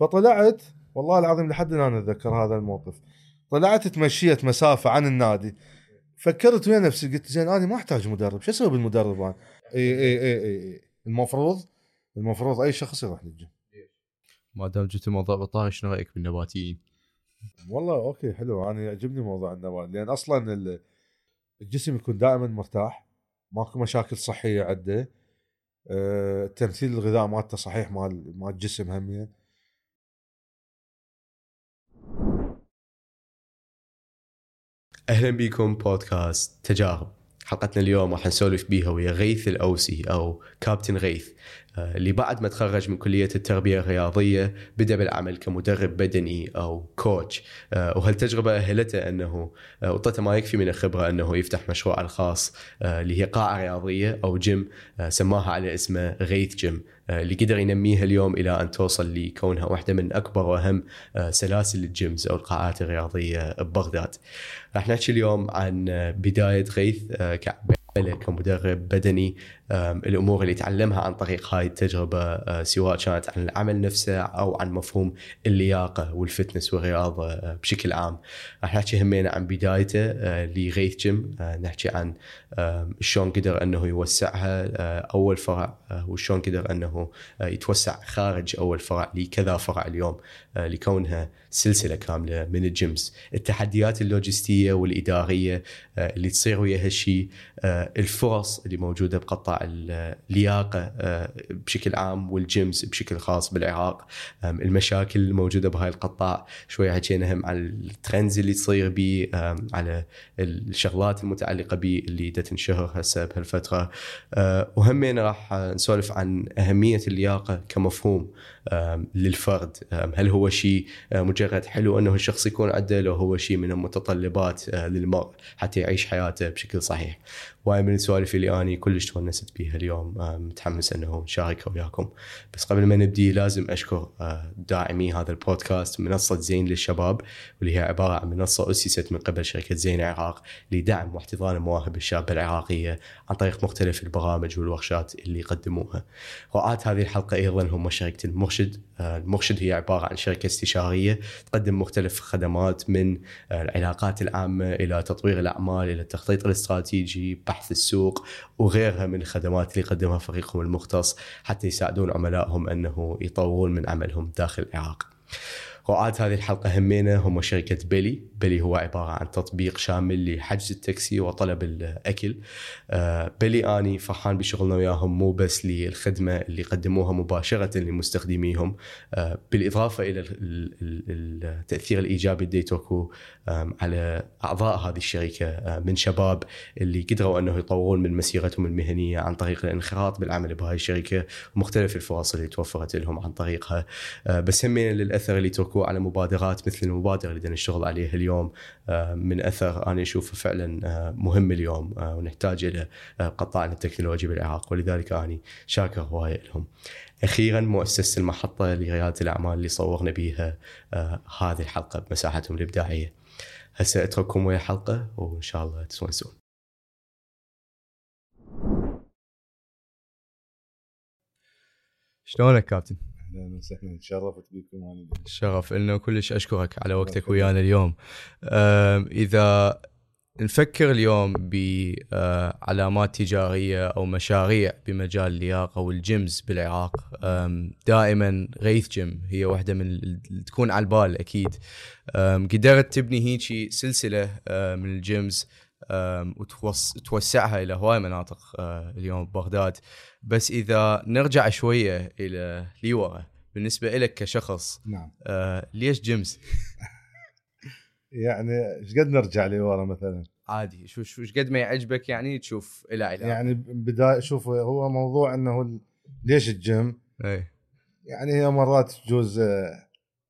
فطلعت والله العظيم لحد الآن أتذكر هذا الموقف. طلعت تمشيت مسافة عن النادي. فكرت ويا نفسي قلت زين أنا ما أحتاج مدرب شو أسوي بالمدرب أنا؟ إي إي إي إي. المفروض المفروض أي شخص يروح للجيم. ما دام جبت الموضوع بطاري شنو رأيك بالنباتيين؟ والله okay حلو. أنا يعجبني موضوع النبات لأن أصلا ال- الجسم يكون دائما مرتاح. ماكو مشاكل صحية عنده أه تمثيل الغذاء مالته صحيح مال مال الجسم همين. أهلا بكم بودكاست تجارب. حلقتنا اليوم راح نسولف بيها ويا غيث الأوسي أو كابتن غيث آه، اللي بعد ما تخرج من كلية التربية الرياضية بدأ بالعمل كمدرب بدني أو كوتش آه، وهالتجربة أهلته أنه آه، وطته ما يكفي من الخبرة أنه يفتح مشروعه الخاص آه، اللي هي قاعة رياضية أو جيم آه، سماها على اسمه غيث جيم آه، اللي قدر ينميها اليوم إلى أن توصل لكونها واحدة من أكبر وأهم آه، سلاسل ال gyms أو القاعات الرياضية ببغداد. راح نحكي اليوم عن آه، بداية غيث آه، كمدرب بدني الأمور اللي تعلمها عن طريق هاي التجربة آه، سواء كانت عن العمل نفسه أو عن مفهوم اللياقة وال fitness والرياضة آه، بشكل عام. راح نحكي همين عن بدايته آه، لغيث جيم، نحكي عن شلون قدر أنه يوسعها أول فرع وشلون قدر أنه يتوسع خارج أول فرع لكذا فرع اليوم لكونها سلسلة كاملة من ال gyms، التحديات اللوجستية والإدارية اللي تصير ويا هالشيء، الفرص اللي موجودة بقطاع اللياقة آه، بشكل عام وال gyms بشكل خاص بالعراق، المشاكل الموجودة بهاي القطاع، شوي حكينا هم عن الترندز اللي تصير آم، على الشغلات المتعلقة به اللي دا تنشهر هسه بهالفترة. آه، وهمين راح نسولف عن أهمية اللياقة كمفهوم. للفرد. هل هو شيء مجرد حلو أنه الشخص يكون عنده لو هو شيء من المتطلبات آه، للمرء حتى يعيش حياته بشكل صحيح؟ وهاي من السوالف اللي أني كلش تونست بيها اليوم. متحمس أنه نشاركها وياكم. بس قبل ما نبدي لازم أشكر آه، داعمي هذا البودكاست منصة زين للشباب واللي هي عبارة عن منصة أسست من قبل شركة زين العراق لدعم واحتضان مواهب الشاب العراقية عن طريق مختلف البرامج والورشات اللي يقدموها. رعاة هذه الحلقة أيضا هم شركه المرشد، آه، المرشد هي عبارة عن شركة استشارية تقدم مختلف خدمات من آه، العلاقات العامة إلى تطوير الأعمال إلى التخطيط الاستراتيجي، بحث السوق وغيرها من الخدمات اللي يقدمها فريقهم المختص حتى يساعدون عملائهم أنه يطورون من عملهم داخل العراق. رعاة هذه الحلقة همينة. هم شركة بيلي. بيلي هو عبارة عن تطبيق شامل لحجز التاكسي وطلب الأكل. آه، بيلي أني فرحان بشغلنا وياهم. مو بس للخدمة اللي قدموها مباشرة لمستخدميهم. آه، بالإضافة إلى ال- ال- ال- التأثير الإيجابي آم، على أعضاء هذه الشركة. آه، من شباب اللي قدروا أنه يطورون من مسيرتهم المهنية عن طريق الانخراط بالعمل بهاي الشركة. ومختلف الفرص اللي توفرت لهم عن طريقها. بس همين للأثر اللي تركوه على مبادرات مثل المبادرة اللي نشتغل عليها اليوم آه، من أثر أنا أشوفه فعلا آه، مهم اليوم آه، ونحتاج إلى قطاعنا التكنولوجي بالعراق ولذلك اني شاكر هواية لهم. أخيرا مؤسسة المحطة لريادة الأعمال اللي صورنا بها هذه الحلقة بمساحتهم الإبداعية. هسه أترككم ويا حلقة وإن شاء الله تستانسون. شلونك كابتن؟ أهلا وسهلا. تشرفت بكم أنا الشرف انه كلش أشكرك على وقتك ويانا اليوم. إذا نفكر اليوم بعلامات تجارية أو مشاريع بمجال اللياقة وال gyms بالعراق. دائما غيث جيم هي واحدة من تكون على البال أكيد. قدرت تبني هيجي سلسلة أه، من ال gyms. أم، وتوس- توسعها إلى هواي مناطق أه، اليوم ببغداد. بس إذا نرجع شوية إلى لورا بالنسبة لك كشخص نعم. آه ليش gyms؟ يعني إيش قد نرجع لورا مثلا؟ عادي. شو شو قد ما يعجبك يعني تشوف إلى علاقه يعني بداية شوف هو موضوع إنه ليش الجيم؟ اي يعني هي مرات يجوز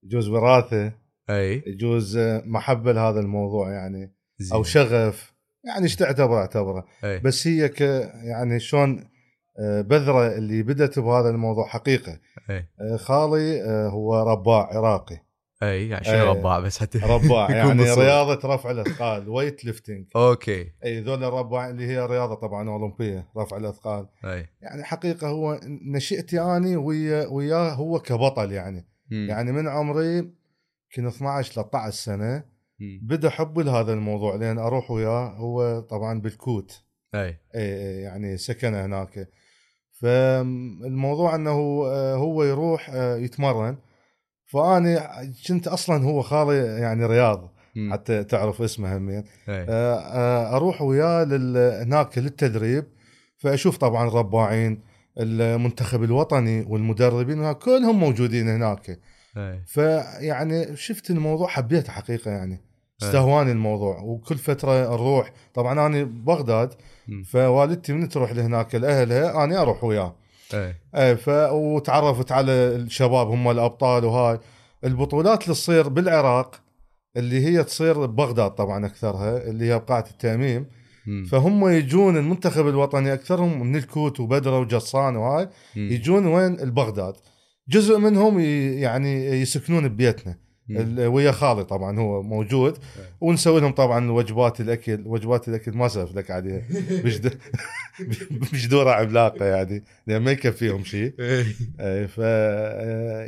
يجوز وراثة اي يجوز محبة لهذا الموضوع يعني زين. أو شغف. يعني إيش تعتبره أعتبره. اي بس هي ك يعني شلون آه، بذرة اللي بدت بهذا الموضوع حقيقة. اي آه، خالي آه، هو رباع عراقي. اي يعني شنو إيه. رباع بس حتى رباع يعني. رياضة رفع الأثقال weight lifting okay. اي ذول الرباع اللي هي رياضة طبعا أولمبية رفع الأثقال. اي يعني حقيقة هو نشئتي اني ويا وياه هو كبطل يعني. مم. يعني من عمري يمكن 12 13 سنة. بدأ حبي لهذا الموضوع لأن أروح وياه هو طبعا بالكوت. أي. إيه يعني سكن هناك. فالموضوع إنه آه، هو يروح آه، يتمرن. فاني كنت أصلا هو خالي يعني رياض. حتى تعرف اسمه همين آه، أروح وياه هناك للتدريب. فأشوف طبعا الرباعين المنتخب الوطني والمدربين كلهم موجودين هناك. فيعني شفت الموضوع حبيته حقيقة يعني. استهواني الموضوع. وكل فترة نروح طبعا أنا بغداد. فوالدتي من تروح لهناك لأهلها أنا أروح وياه اي إيه ف وتعرفت على الشباب هم الأبطال وهاي. البطولات اللي تصير بالعراق اللي هي تصير ببغداد طبعا أكثرها اللي هي بقاعه التاميم. فهم يجون المنتخب الوطني أكثرهم من الكوت وبدره وجصان وهاي. يجون وين؟ البغداد. جزء منهم يعني يسكنون ببيتنا. ويا خالي طبعا هو موجود. ونسوي لهم طبعا وجبات الأكل وجبات الأكل ما اسولف لك عليها مش د- مش دورة عملاقه يعني لأن ما يكفيهم شيء. إي. إيه، ف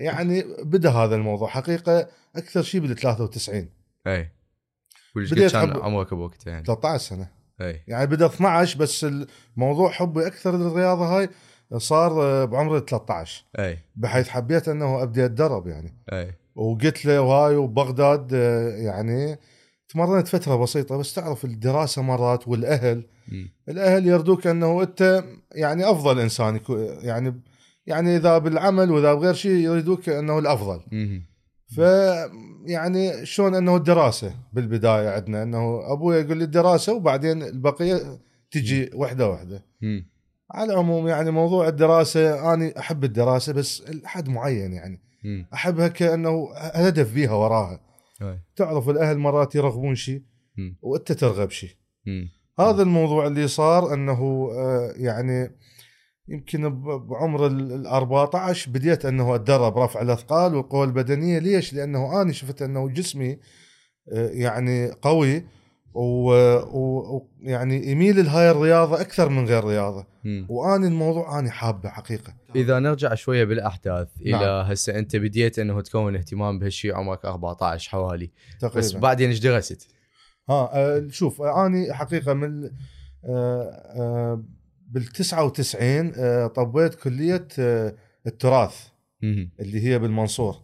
يعني بدأ هذا الموضوع. حقيقة أكثر شيء بال 93 اي وش بديت كان عمرك بوقتها يعني؟ 13 سنة. اي يعني بدأ 12 بس الموضوع حبي أكثر للرياضة هاي صار بعمر 13 اي بحيث حبيت أنه أبدي أتدرب يعني. اي وقلت له وهاي وبغداد آه، يعني تمرنت فترة بسيطة بس تعرف الدراسة مرات والأهل مم. الأهل يردوك أنه أنت يعني أفضل إنسان يعني يعني إذا بالعمل وإذا بغير شيء يريدوك أنه الأفضل مم. ف يعني شلون أنه الدراسة بالبداية عندنا أنه أبوي يقول لي الدراسة وبعدين البقية تجي وحدة وحدة. على العموم يعني موضوع الدراسة أنا أحب الدراسة بس لحد معين يعني. أحبها كأنه هدف بيها وراها اي تعرف الأهل مرات يرغبون شيء. وأنت ترغب شيء. هذا الموضوع اللي صار أنه آه، يعني يمكن بعمر ال ال 14 بديت أنه أتدرب رفع الأثقال والقوه البدنية ليش؟ لأنه أنا شفت أنه جسمي آه، يعني قوي ويعني يميل لهاي الرياضة أكثر من غير رياضة مم. وأنا الموضوع أنا حابه حقيقة إذا نرجع شوية بالأحداث إلى نعم. هسه أنت بديت إنه تكون اهتمام بهالشيء عمرك 14 حوالي. تقريبا. بس بعدين إيش درست؟ ها آه، شوف آه، أني حقيقة من بال 99 آه، طبيت كلية آه، التراث. اللي هي بالمنصور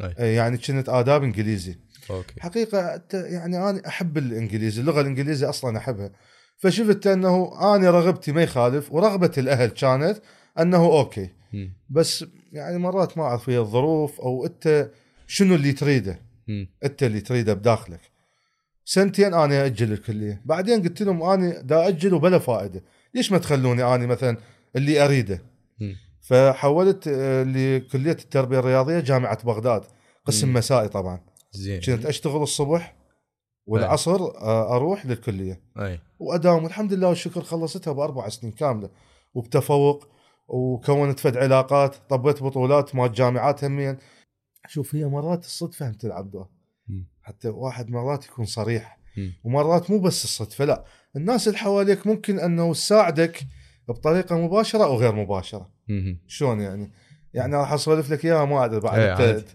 آه، يعني كنت آداب إنجليزي. okay. حقيقة يعني أنا أحب الإنجليزي اللغة الإنجليزية أصلا أحبها. فشفت أنه أنا رغبتي ما يخالف ورغبة الأهل كانت أنه okay. بس يعني مرات ما أعرف هي الظروف أو أنت شنو اللي تريده. أنت اللي تريده بداخلك. سنتين أنا أجل الكلية. بعدين قلت لهم أنا دا أجل وبلا فائدة. ليش ما تخلوني أنا مثلا اللي أريده. فحولت آه، لكلية التربية الرياضية جامعة بغداد. قسم. مسائي طبعا. زين. كنت أشتغل الصبح والعصر آه، أروح للكلية. أي. وأداوم. والحمد لله والشكر خلصتها بأربع سنين كاملة. وبتفوق. وكونت فد علاقات طبيت بطولات مال جامعات همين شوف هي مرات الصدفة هم تلعب دور. حتى واحد مرات يكون صريح. ومرات مو بس الصدفة لا الناس اللي حواليك ممكن أنه تساعدك بطريقة مباشرة أو غير مباشرة. شلون يعني يعني راح أسولف لك إياها ما أدري بعد إيه، أنت.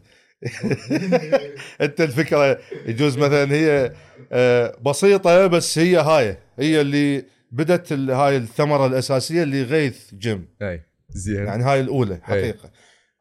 أنت الفكرة يجوز مثلا هي آه، بسيطة بس هي هاي هي اللي بدت هاي الثمرة الأساسية اللي غيث جيم. أي زين. يعني هاي الأولى حقيقة.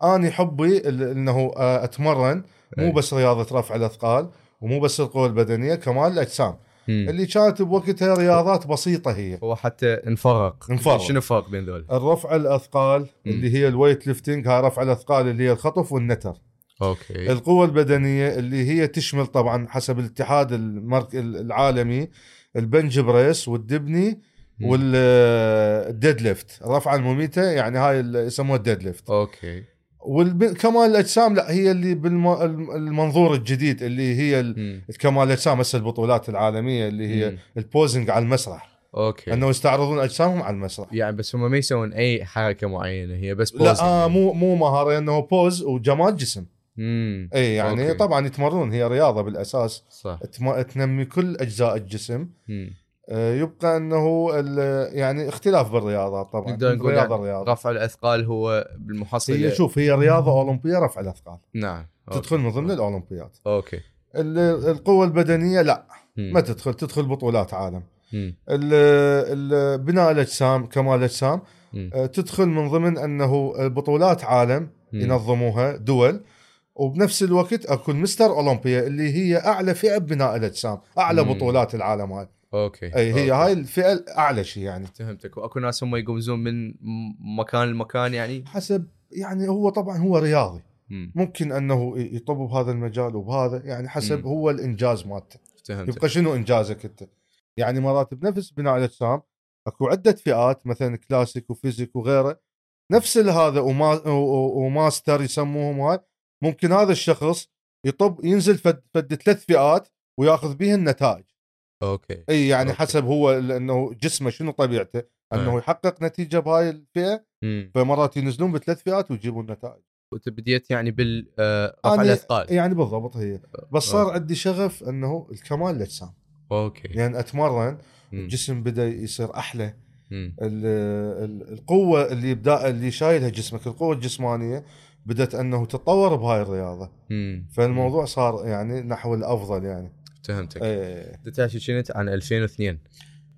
أنا حبي ال- إنه آه، أتمرن مو أي. بس رياضة رفع الأثقال ومو بس القوة البدنية كمان الأجسام. مم. اللي كانت بوقتها رياضات بسيطة هي. هو حتى انفرق. انفرق. شنو الفرق بين ذول؟ الرفع الأثقال اللي هي ال weight lifting هاي رفع الأثقال اللي هي الخطف والنتر. okay. القوة البدنية اللي هي تشمل طبعا حسب الاتحاد المرك... العالمي ال bench press والدبني. وال deadlift الرفعة المميتة يعني هاي اللي يسموها ال deadlift okay والب... كمال الأجسام لا هي اللي بالمنظور الجديد اللي هي. كمال الأجسام هسه البطولات العالمية اللي هي. ال posing على المسرح okay انه يستعرضون أجسامهم على المسرح يعني بس هم ما يسوون أي حركة معينة هي بس لا pose. آه مو مو مهارة إنه pose وجمال جسم امم اي يعني okay. طبعا يتمرنون هي رياضة بالأساس. صح. تم- تنمي كل أجزاء الجسم. مم. آه، يبقى إنه يعني اختلاف بالرياضات طبعا. نقدر نقول رياضة يعني رياضة. رفع الأثقال هو بالمحصله هي شوف هي رياضة أولمبية رفع الأثقال. نعم. okay. تدخل من ضمن الأولمبيات. أوكي. ال- القوة البدنية لا. مم. ما تدخل تدخل بطولات عالم. بناء الأجسام كمال الأجسام. آه، تدخل من ضمن إنه بطولات عالم. ينظموها دول. وبنفس الوقت اكو ال Mr. اولمبيا اللي هي اعلى فئة ببناء الاجسام اعلى مم. بطولات العالم هاي okay اي هي okay. هاي الفئة اعلى شيء يعني فهمتك واكو ناس هم يقمزون من مكان لمكان يعني حسب يعني هو طبعا هو رياضي مم. ممكن انه يطب بهذا المجال وبهذا يعني حسب مم. هو الانجاز مالته فهمتك يبقى شنو انجازك انت يعني مرات بنفس بناء الاجسام اكو عدة فئات مثلا classic و physique وغيره نفس هذا وما وماستر يسموهم هاي ممكن هذا الشخص يطب ينزل فد, فد ثلاث فئات وياخذ بها النتائج okay إي يعني okay. حسب هو إنه جسمه شنو طبيعته إنه أي. يحقق نتيجة بهاي الفئة مم. فمرات ينزلون بثلاث فئات ويجيبون نتائج وأنت بديت يعني بال آه، رفع الأثقال يعني بالضبط هي بس صار عندي شغف إنه الكمال الاجسام okay يعني أتمرن مم. الجسم بدأ يصير أحلى مم. ال- ال- القوة اللي يبدأ اللي شايلها جسمك القوة الجسمانية بدأت أنه تتطور بهاي الرياضة. مم. فالموضوع صار يعني نحو الأفضل يعني. فهمتك. إيه. أنت تحكي كنت؟ عن 2002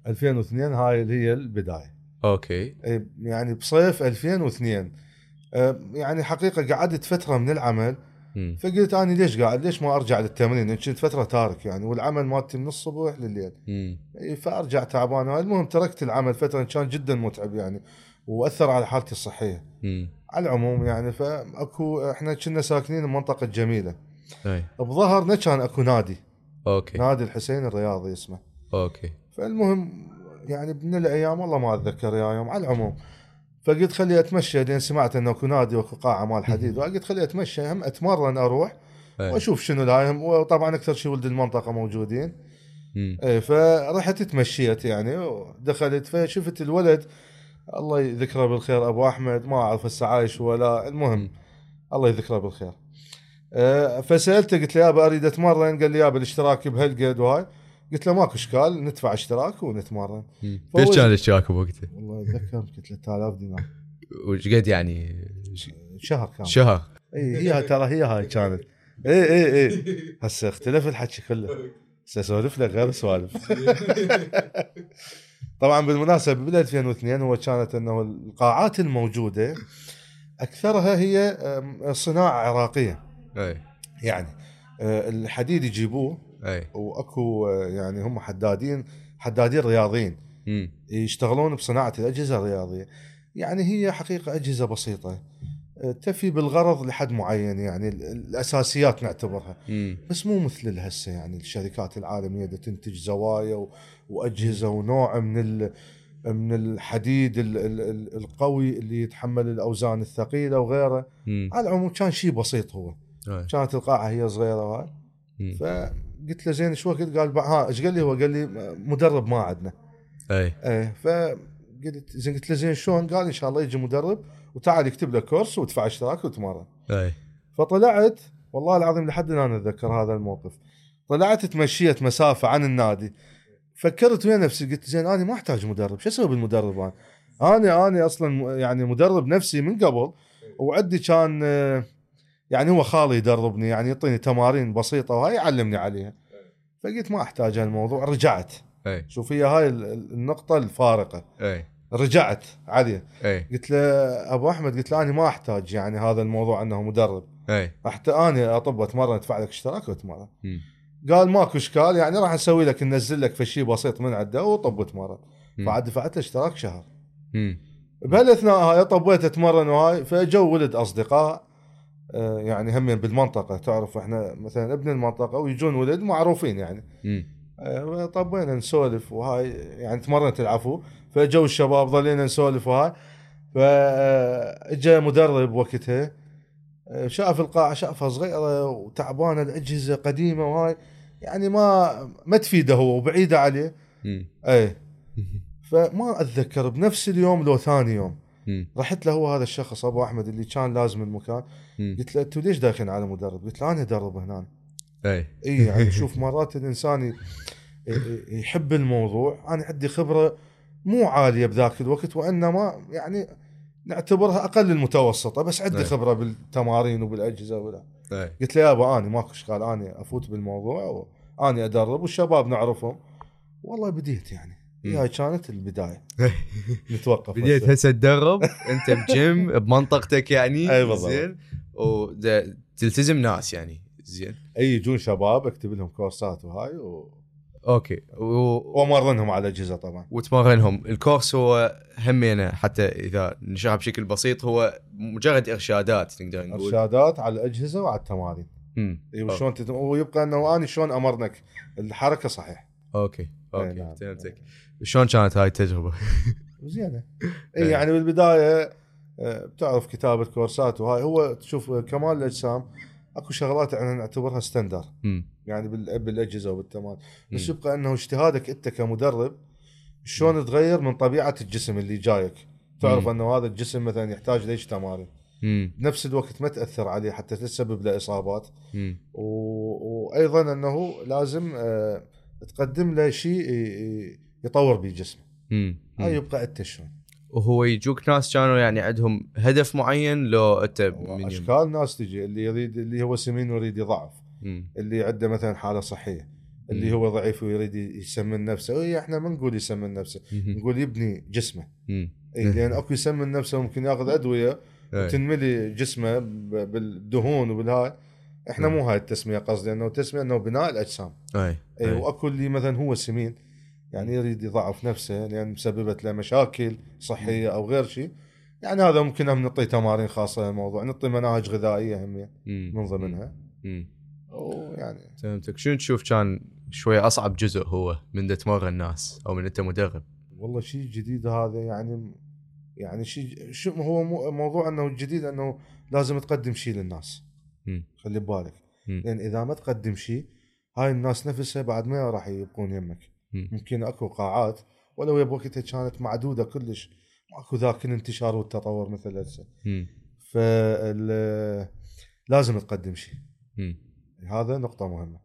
2002 هاي اللي هي البداية. أوكي. إيه، يعني بصيف 2002 آه، يعني حقيقة قعدت فترة من العمل. مم. فقلت أنا ليش قاعد؟ ليش ما أرجع للتمرين؟ لأن كنت فترة تارك يعني والعمل مالتي من الصبح لليل. مم. إيه، فأرجع تعبان. المهم تركت العمل فترة كان جدا متعب يعني وأثر على حالتي الصحية. مم. على العموم يعني فأكو إحنا كنا ساكنين بمنطقه جميلة. أي. بظهرنا كان أكو نادي. okay. نادي الحسين الرياضي اسمه. أوكي. فالمهم يعني من الأيام والله ما أتذكر يا يوم على العموم. فقلت خلي أتمشى لأن سمعت انه أكو نادي وأكو قاعة مال حديد. وقلت خلي أتمشى هم أتمرن أروح أي. وأشوف شنو لايهم وطبعا أكثر شيء ولد المنطقة موجودين. إيه فرحت تمشيت يعني ودخلت. فشفت الولد الله يذكره بالخير أبو أحمد. ما أعرف هسه عايش ولا. المهم الله يذكره بالخير. أه فسألته قلت له يابا أريد أتمرن. قال لي يابا الاشتراك بهالقد وهاي. قلت له ماكو إشكال ندفع اشتراك ونتمرن. بيش كان الاشتراك بوقته؟ والله اتذكر قلت 3000 دينار. وش قد يعني؟ شهر كان شهر. إي هي ترى هي هاي كانت. إي إي إي. هسه اختلف الحكي كله. هسه اسولف لك غير سوالف. طبعا بالمناسبة بال 2002 هو كانت أنه القاعات الموجودة أكثرها هي صناعة عراقية. أي. يعني أه، الحديد يجيبوه أي. وأكو أه، يعني هم حدادين حدادين رياضيين. يشتغلون بصناعة الأجهزة الرياضية. يعني هي حقيقة أجهزة بسيطة أه، تفي بالغرض لحد معين يعني ال- الأساسيات نعتبرها. مم. بس مو مثل هسه يعني الشركات العالمية اللي تنتج زوايا و... وأجهزة ونوع من ال... من الحديد ال... ال... ال- القوي اللي يتحمل الأوزان الثقيلة وغيره. مم. على العموم كان شيء بسيط هو. أي. كانت القاعة هي صغيرة وهاي. فقلت له زين شو وقت قال ها إيش قال لي هو؟ قال لي مدرب ما عندنا. أي. إيه فقلت زين قلت له زين شلون؟ قال إن شاء الله يجي مدرب وتعال يكتب لك كورس وادفع اشتراك وتمرن. أي. فطلعت والله العظيم لحد الآن أتذكر هذا الموقف. طلعت تمشيت مسافة عن النادي. فكرت ويا نفسي قلت زين أنا ما أحتاج مدرب شو أسوي بالمدرب أنا؟ أنا أنا أصلا يعني مدرب نفسي من قبل وعندي كان آه، يعني هو خالي يدربني يعني يعطيني تمارين بسيطة وهاي يعلمني عليها. فقلت ما أحتاج هالموضوع رجعت. إي. شوف هي هاي ال- ال- النقطة الفارقة. إي. رجعت عليه إي. قلت له أبو أحمد قلت له أنا ما أحتاج يعني هذا الموضوع إنه مدرب. إي. حتى أنا أطب اتمرن أدفع لك اشتراك وأتمرن. قال ماكو إشكال يعني راح نسوي لك ننزل لك في شيء بسيط من عنده وطب واتمرن مم. فعاد دفعت له اشتراك شهر. بهالاثناء هاي طبيت اتمرن وهاي فجو ولد أصدقاء آه، يعني هم بالمنطقة. تعرف إحنا مثلا ابن المنطقة ويجون ولد معروفين يعني. آه، طبينا نسولف وهاي يعني تمرنت العفو. فجو الشباب ظلينا نسولف وهاي. فاجا مدرب وقتها. آه، شاف القاعه شافها صغيرة وتعبانة الأجهزة قديمة وهاي يعني ما ما تفيده هو وبعيده عليه. اي فما أتذكر بنفس اليوم لو ثاني يوم مم. رحت له هو هذا الشخص أبو أحمد اللي كان لازم المكان مم. قلت له أنتوا ليش داخلين على مدرب؟ قلت له أنا أدرب هنا اي اي يعني شوف مرات الإنسان يحب الموضوع أنا عندي خبرة مو عالية بذاك الوقت وإنما يعني نعتبرها أقل المتوسطة بس عندي أي. خبرة بالتمارين وبالأجهزة ولا إيه. قلت له يابا آني ماكو إشكال آني أفوت بالموضوع واني أدرب والشباب نعرفهم والله بديت يعني. هاي كانت البداية نتوقف بديت هسه. تدرب أنت بجيم بمنطقتك يعني بالضبط. زين وتلتزم ناس يعني زين إي يجون شباب أكتب لهم كورسات وهاي و... okay. و... وامرنهم على الأجهزة طبعا. وتمرنهم. ال course هو همينه حتى إذا نشرح بشكل بسيط هو مجرد إرشادات نقدر نقول. إرشادات على الأجهزة وعلى التمارين. مم. اي وشلون تت... ويبقى إنه اني شلون أمرنك؟ الحركة صحيح. okay إي okay نعم. فهمتك. شلون كانت هاي التجربة؟ زينة. إيه. اي يعني بالبداية آه، بتعرف كتابة كورسات وهاي. هو تشوف كمال الأجسام أكو شغلات إحنا نعتبرها ستاندر. يعني بال- بالأجهزة وبالتمارين بس. يبقى إنه اجتهادك أنت كمدرب شلون تغير من طبيعة الجسم اللي جايك تعرف مم. إنه هذا الجسم مثلا يحتاج ليش تمارين. بنفس الوقت ما تأثر عليه حتى تسبب له إصابات. و... وأيضا إنه لازم آه، تقدم له شيء ي- ي- يطور به جسمه. هاي يبقى أنت شلون وهو يجوك ناس كانوا يعني عندهم هدف معين لو أنت أشكال ناس تجي اللي يريد اللي هو سمين ويريد يضعف. اللي عنده مثلا حالة صحية اللي. هو ضعيف ويريد يسمن نفسه اي إحنا ما نقول يسمن نفسه. نقول يبني جسمه. اي لأن أكو يسمن نفسه ممكن يأخذ أدوية إيه. تنملي جسمه بالدهون وبالهاي إحنا مم. مو هاي التسمية قصدي انه التسمية إنه بناء الأجسام اي. وأكو اللي مثلا هو سمين يعني يريد يضعف نفسه لأن مسببت له مشاكل صحية أو غير شيء يعني هذا ممكن هم نعطي تمارين خاصة للموضوع نعطي مناهج غذائية هم مم. من ضمنها. ويعني فهمتك شنو تشوف كان شوي أصعب جزء هو من تمرن الناس أو من أنت مدرب والله شيء جديد هذا يعني يعني شيء شو هو مو- موضوع إنه الجديد إنه لازم تقدم شيء للناس مم. خلي ببالك. لأن إذا ما تقدم شيء هاي الناس نفسها بعد ما راح يبقون يمك مم. ممكن أكو قاعات ولو بوقتها كانت معدودة كلش ماكو ذاك الانتشار والتطور مثل هسه. فال لازم تقدم شيء. هذا نقطة مهمة.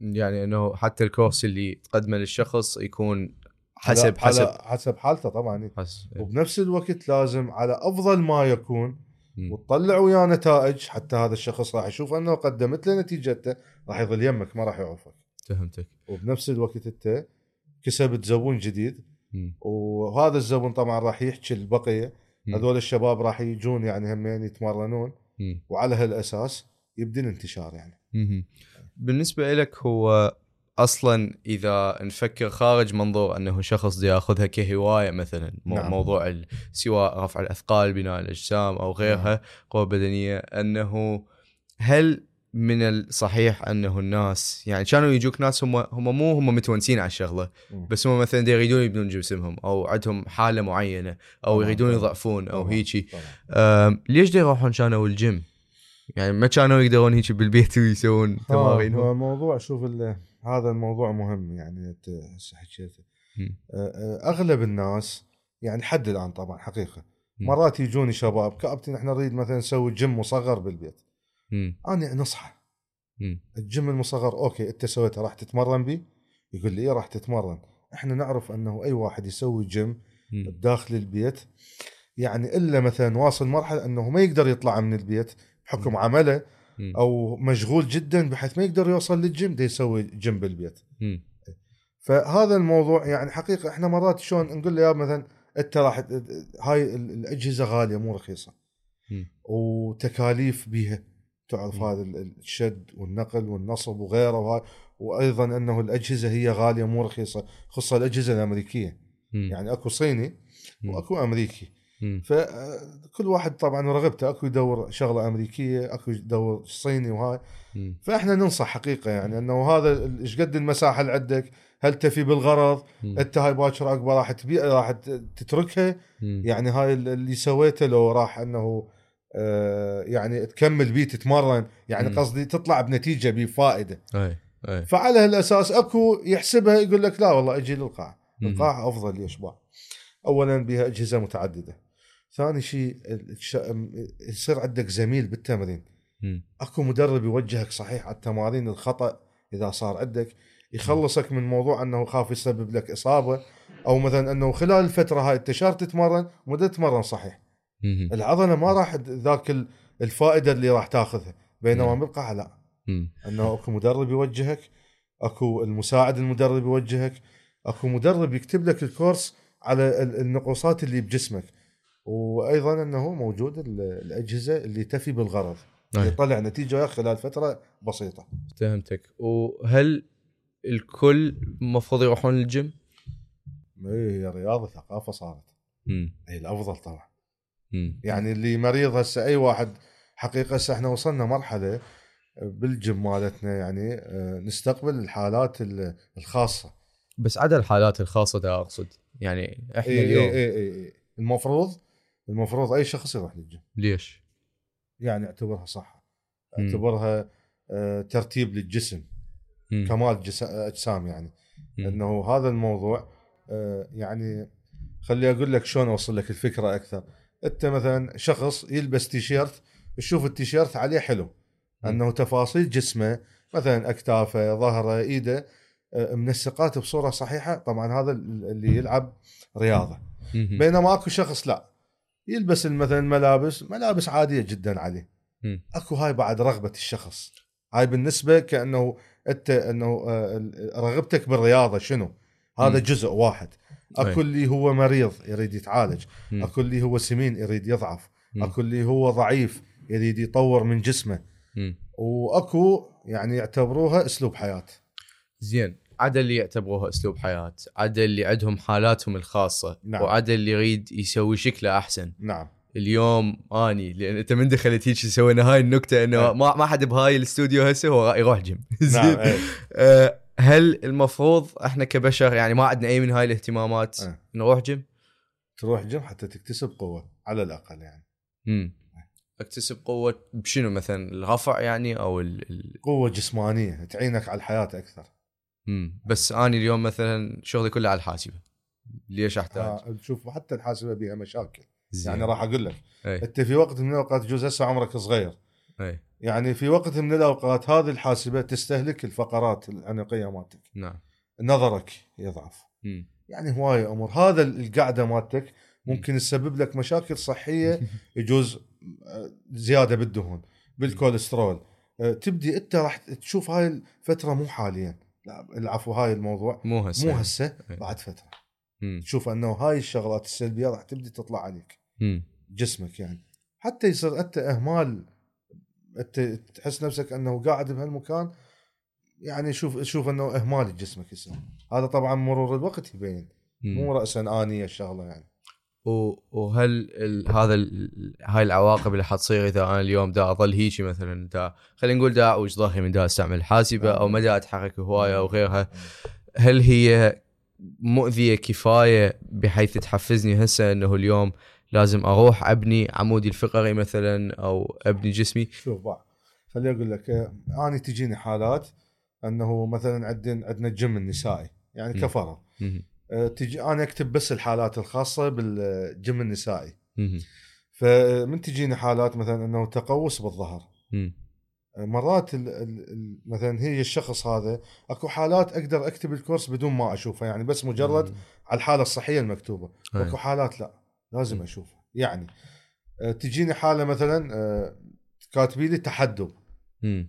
يعني إنه حتى الكورس اللي تقدمه للشخص يكون حسب حسب حسب حالته طبعا حسب وبنفس الوقت لازم على أفضل ما يكون مم. وتطلع وياه نتائج حتى هذا الشخص راح يشوف أنه قدمت له نتيجته راح يظل يمك ما راح يعوفك. فهمتك. وبنفس الوقت أنت كسبت زبون جديد. مم. وهذا الزبون طبعا راح يحكي البقية. هذول الشباب راح يجون يعني همين يتمرنون. مم. وعلى هالأساس يبدي الانتشار يعني. مهم. بالنسبة لك هو أصلا إذا نفكر خارج منظور أنه شخص يأخذها كهواية مثلا نعم. موضوع سواء رفع الأثقال بناء الأجسام أو غيرها قوة بدنية أنه هل من الصحيح أنه الناس يعني كانوا يجوك ناس هم هم مو هم متونسين على الشغلة. بس هم مثلا يريدون يبنون جسمهم أو عندهم حالة معينة أو طبعاً، يريدون. يضعفون أو هيجي ليش يروحون كانوا الجيم؟ يعني ما كانوا يقدرون هيك بالبيت ويسوون تمارينهم هو الموضوع شوف هذا الموضوع مهم يعني انت هسه حكيته أغلب الناس يعني حد الآن طبعا حقيقة. مرات يجوني شباب كابتن إحنا نريد مثلا نسوي جيم مصغر بالبيت. أنا أنصحه مم. الجيم المصغر okay أنت سويته راح تتمرن بيه يقول لي إيه راح تتمرن إحنا نعرف أنه أي واحد يسوي جيم. داخل البيت يعني إلا مثلا واصل مرحلة أنه ما يقدر يطلع من البيت بحكم عمله مم. أو مشغول جدا بحيث ما يقدر يوصل للجيم ده يسوي جيم بالبيت مم. فهذا الموضوع يعني حقيقة إحنا مرات شلون نقول له يا مثلا أنت راح هاي ال- الأجهزة غالية مو رخيصة. وتكاليف بيها تعرف. هذا ال- الشد والنقل والنصب وغيره وهاي وأيضا أنه الأجهزة هي غالية مو رخيصة خصوصا الأجهزة الأمريكية مم. يعني أكو صيني. وأكو أمريكي. فكل واحد طبعا ورغبته أكو يدور شغلة أمريكية أكو يدور صيني وهاي. فإحنا ننصح حقيقة يعني إنه هذا إيش قد المساحة اللي عندك؟ هل تفي بالغرض. أنت هاي باكر عقبه راح تبيع راح تتركها. يعني هاي ال- اللي سويته لو راح إنه آه، يعني تكمل بيه تتمرن يعني. قصدي تطلع بنتيجة بفائده أي أي. فعلى هالأساس أكو يحسبها يقول لك لا والله إجي للقاعه مم. القاعه أفضل يشبع اولا بها أجهزة متعددة. ثاني شيء يصير عندك زميل بالتمرين مم. أكو مدرب يوجهك صحيح على التمارين الخطأ إذا صار عندك يخلصك من موضوع أنه خاف يسبب لك إصابة أو مثلا أنه خلال الفترة هاي أنت شهر تتمرن مدة تتمرن صحيح مهم. العضلة ما راح ذاك ال- الفائدة اللي راح تاخذها بينما. بالقاعه لا. أنه أكو مدرب يوجهك أكو المساعد المدرب يوجهك أكو مدرب يكتب لك الكورس على ال- النقوصات اللي بجسمك وأيضا أنه موجود ال- الأجهزة اللي تفي بالغرض اللي أي. يطلع نتيجة خلال فترة بسيطة فهمتك وهل الكل المفروض يروحون للجيم؟ إيه، هي رياضه ثقافه صارت مم. هي الأفضل طبعا مم. يعني اللي مريض هسه أي واحد حقيقة هسه إحنا وصلنا مرحلة بالجيم مالتنا يعني آه، نستقبل الحالات ال- الخاصة بس عدا الحالات الخاصة ده أقصد يعني إحنا إيه اليوم إيه إيه إيه إيه. المفروض المفروض أي شخص يروح للجيم ليش؟ يعني اعتبرها صحه مم. اعتبرها آه، ترتيب للجسم مم. كمال جس- أجسام يعني مم. إنه هذا الموضوع آه، يعني خلي أقول لك شلون أوصل لك الفكرة أكثر أنت مثلا شخص يلبس تيشيرت تشوف التيشيرت عليه حلو أنه تفاصيل جسمه مثلا أكتافه ظهره إيده آه، منسقات بصورة صحيحة طبعا هذا اللي يلعب رياضة مم. بينما أكو شخص لا يلبس مثلا ملابس ملابس عادية جدا عليه مم. أكو هاي بعد رغبة الشخص هاي بالنسبة كأنه أنت أنه آه، رغبتك بالرياضة شنو هذا مم. جزء واحد أكو. اللي هو مريض يريد يتعالج. أكو اللي هو سمين يريد يضعف. أكو اللي هو ضعيف يريد يطور من جسمه. وأكو يعني يعتبروها أسلوب حياة زين عدا اللي يعتبروها أسلوب حياة عدا اللي عندهم حالاتهم الخاصة نعم. وعدا اللي يريد يسوي شكله أحسن نعم اليوم أني لأن أنت من دخلت هيك سوينا هاي النكتة إنه أي. ما ما حد بهاي الاستوديو هسه هو يروح جيم نعم زين إيه. آه، هل المفروض إحنا كبشر يعني ما عندنا أي من هاي الاهتمامات أي. نروح جيم؟ تروح جيم حتى تكتسب قوة على الأقل يعني امم أكتسب قوة بشنو مثلا الرفع يعني أو ال... ال... قوة جسمانية تعينك على الحياة أكثر بس أني اليوم مثلا شغلي كله على الحاسبة. ليش أحتاج؟ آه، شوف حتى الحاسبة بها مشاكل. زين. يعني راح أقول لك. اي أنت في وقت من الأوقات يجوز هسه عمرك صغير. اي يعني في وقت من الأوقات هذه الحاسبة تستهلك الفقرات العنقيه مالتك. نعم. نظرك يضعف. مم. يعني هواي أمور. هذا القعدة مالتك ممكن تسبب لك مشاكل صحية يجوز آه، زيادة بالدهون بالكوليسترول. آه، تبدي أنت راح تشوف هاي الفترة مو حاليا. لا العفو هاي الموضوع مو هسه مو هسه إيه. بعد فترة مم. تشوف إنه هاي الشغلات السلبية راح تبدي تطلع عليك مم. جسمك يعني حتى يصير أنت إهمال أنت تحس نفسك إنه قاعد بهالمكان يعني شوف شوف إنه إهمال جسمك يصير هذا طبعا مرور الوقت يبين مم. مو راسا آنية الشغلة يعني وهل ال... هذا ال... هاي العواقب اللي حتصير إذا أنا اليوم دا أظل هيجي مثلا دا خلينا نقول دا اعوج ظهري من دا أستعمل حاسبة أو ما دا أتحرك هواية أو غيرها. هل هي مؤذية كفاية بحيث تحفزني هسه إنه اليوم لازم أروح أبني عمودي الفقري مثلا أو أبني جسمي؟ شوف بقى خليني أقول لك أنا تجيني حالات إنه مثلا عندنا عندنا الجيم النسائي يعني. كفرض تجي أنا أكتب بس الحالات الخاصة بالجيم النسائي. فمن تجيني حالات مثلا أنه تقوس بالظهر مم. مرات ال ال ال مثلا هي الشخص هذا أكو حالات أقدر أكتب ال course بدون ما اشوفها يعني بس مجرد على الحالة الصحية المكتوبة أي. واكو حالات لا لازم مم. اشوفها يعني آه، تجيني حالة مثلا آه، كاتبي لي تحدب مم.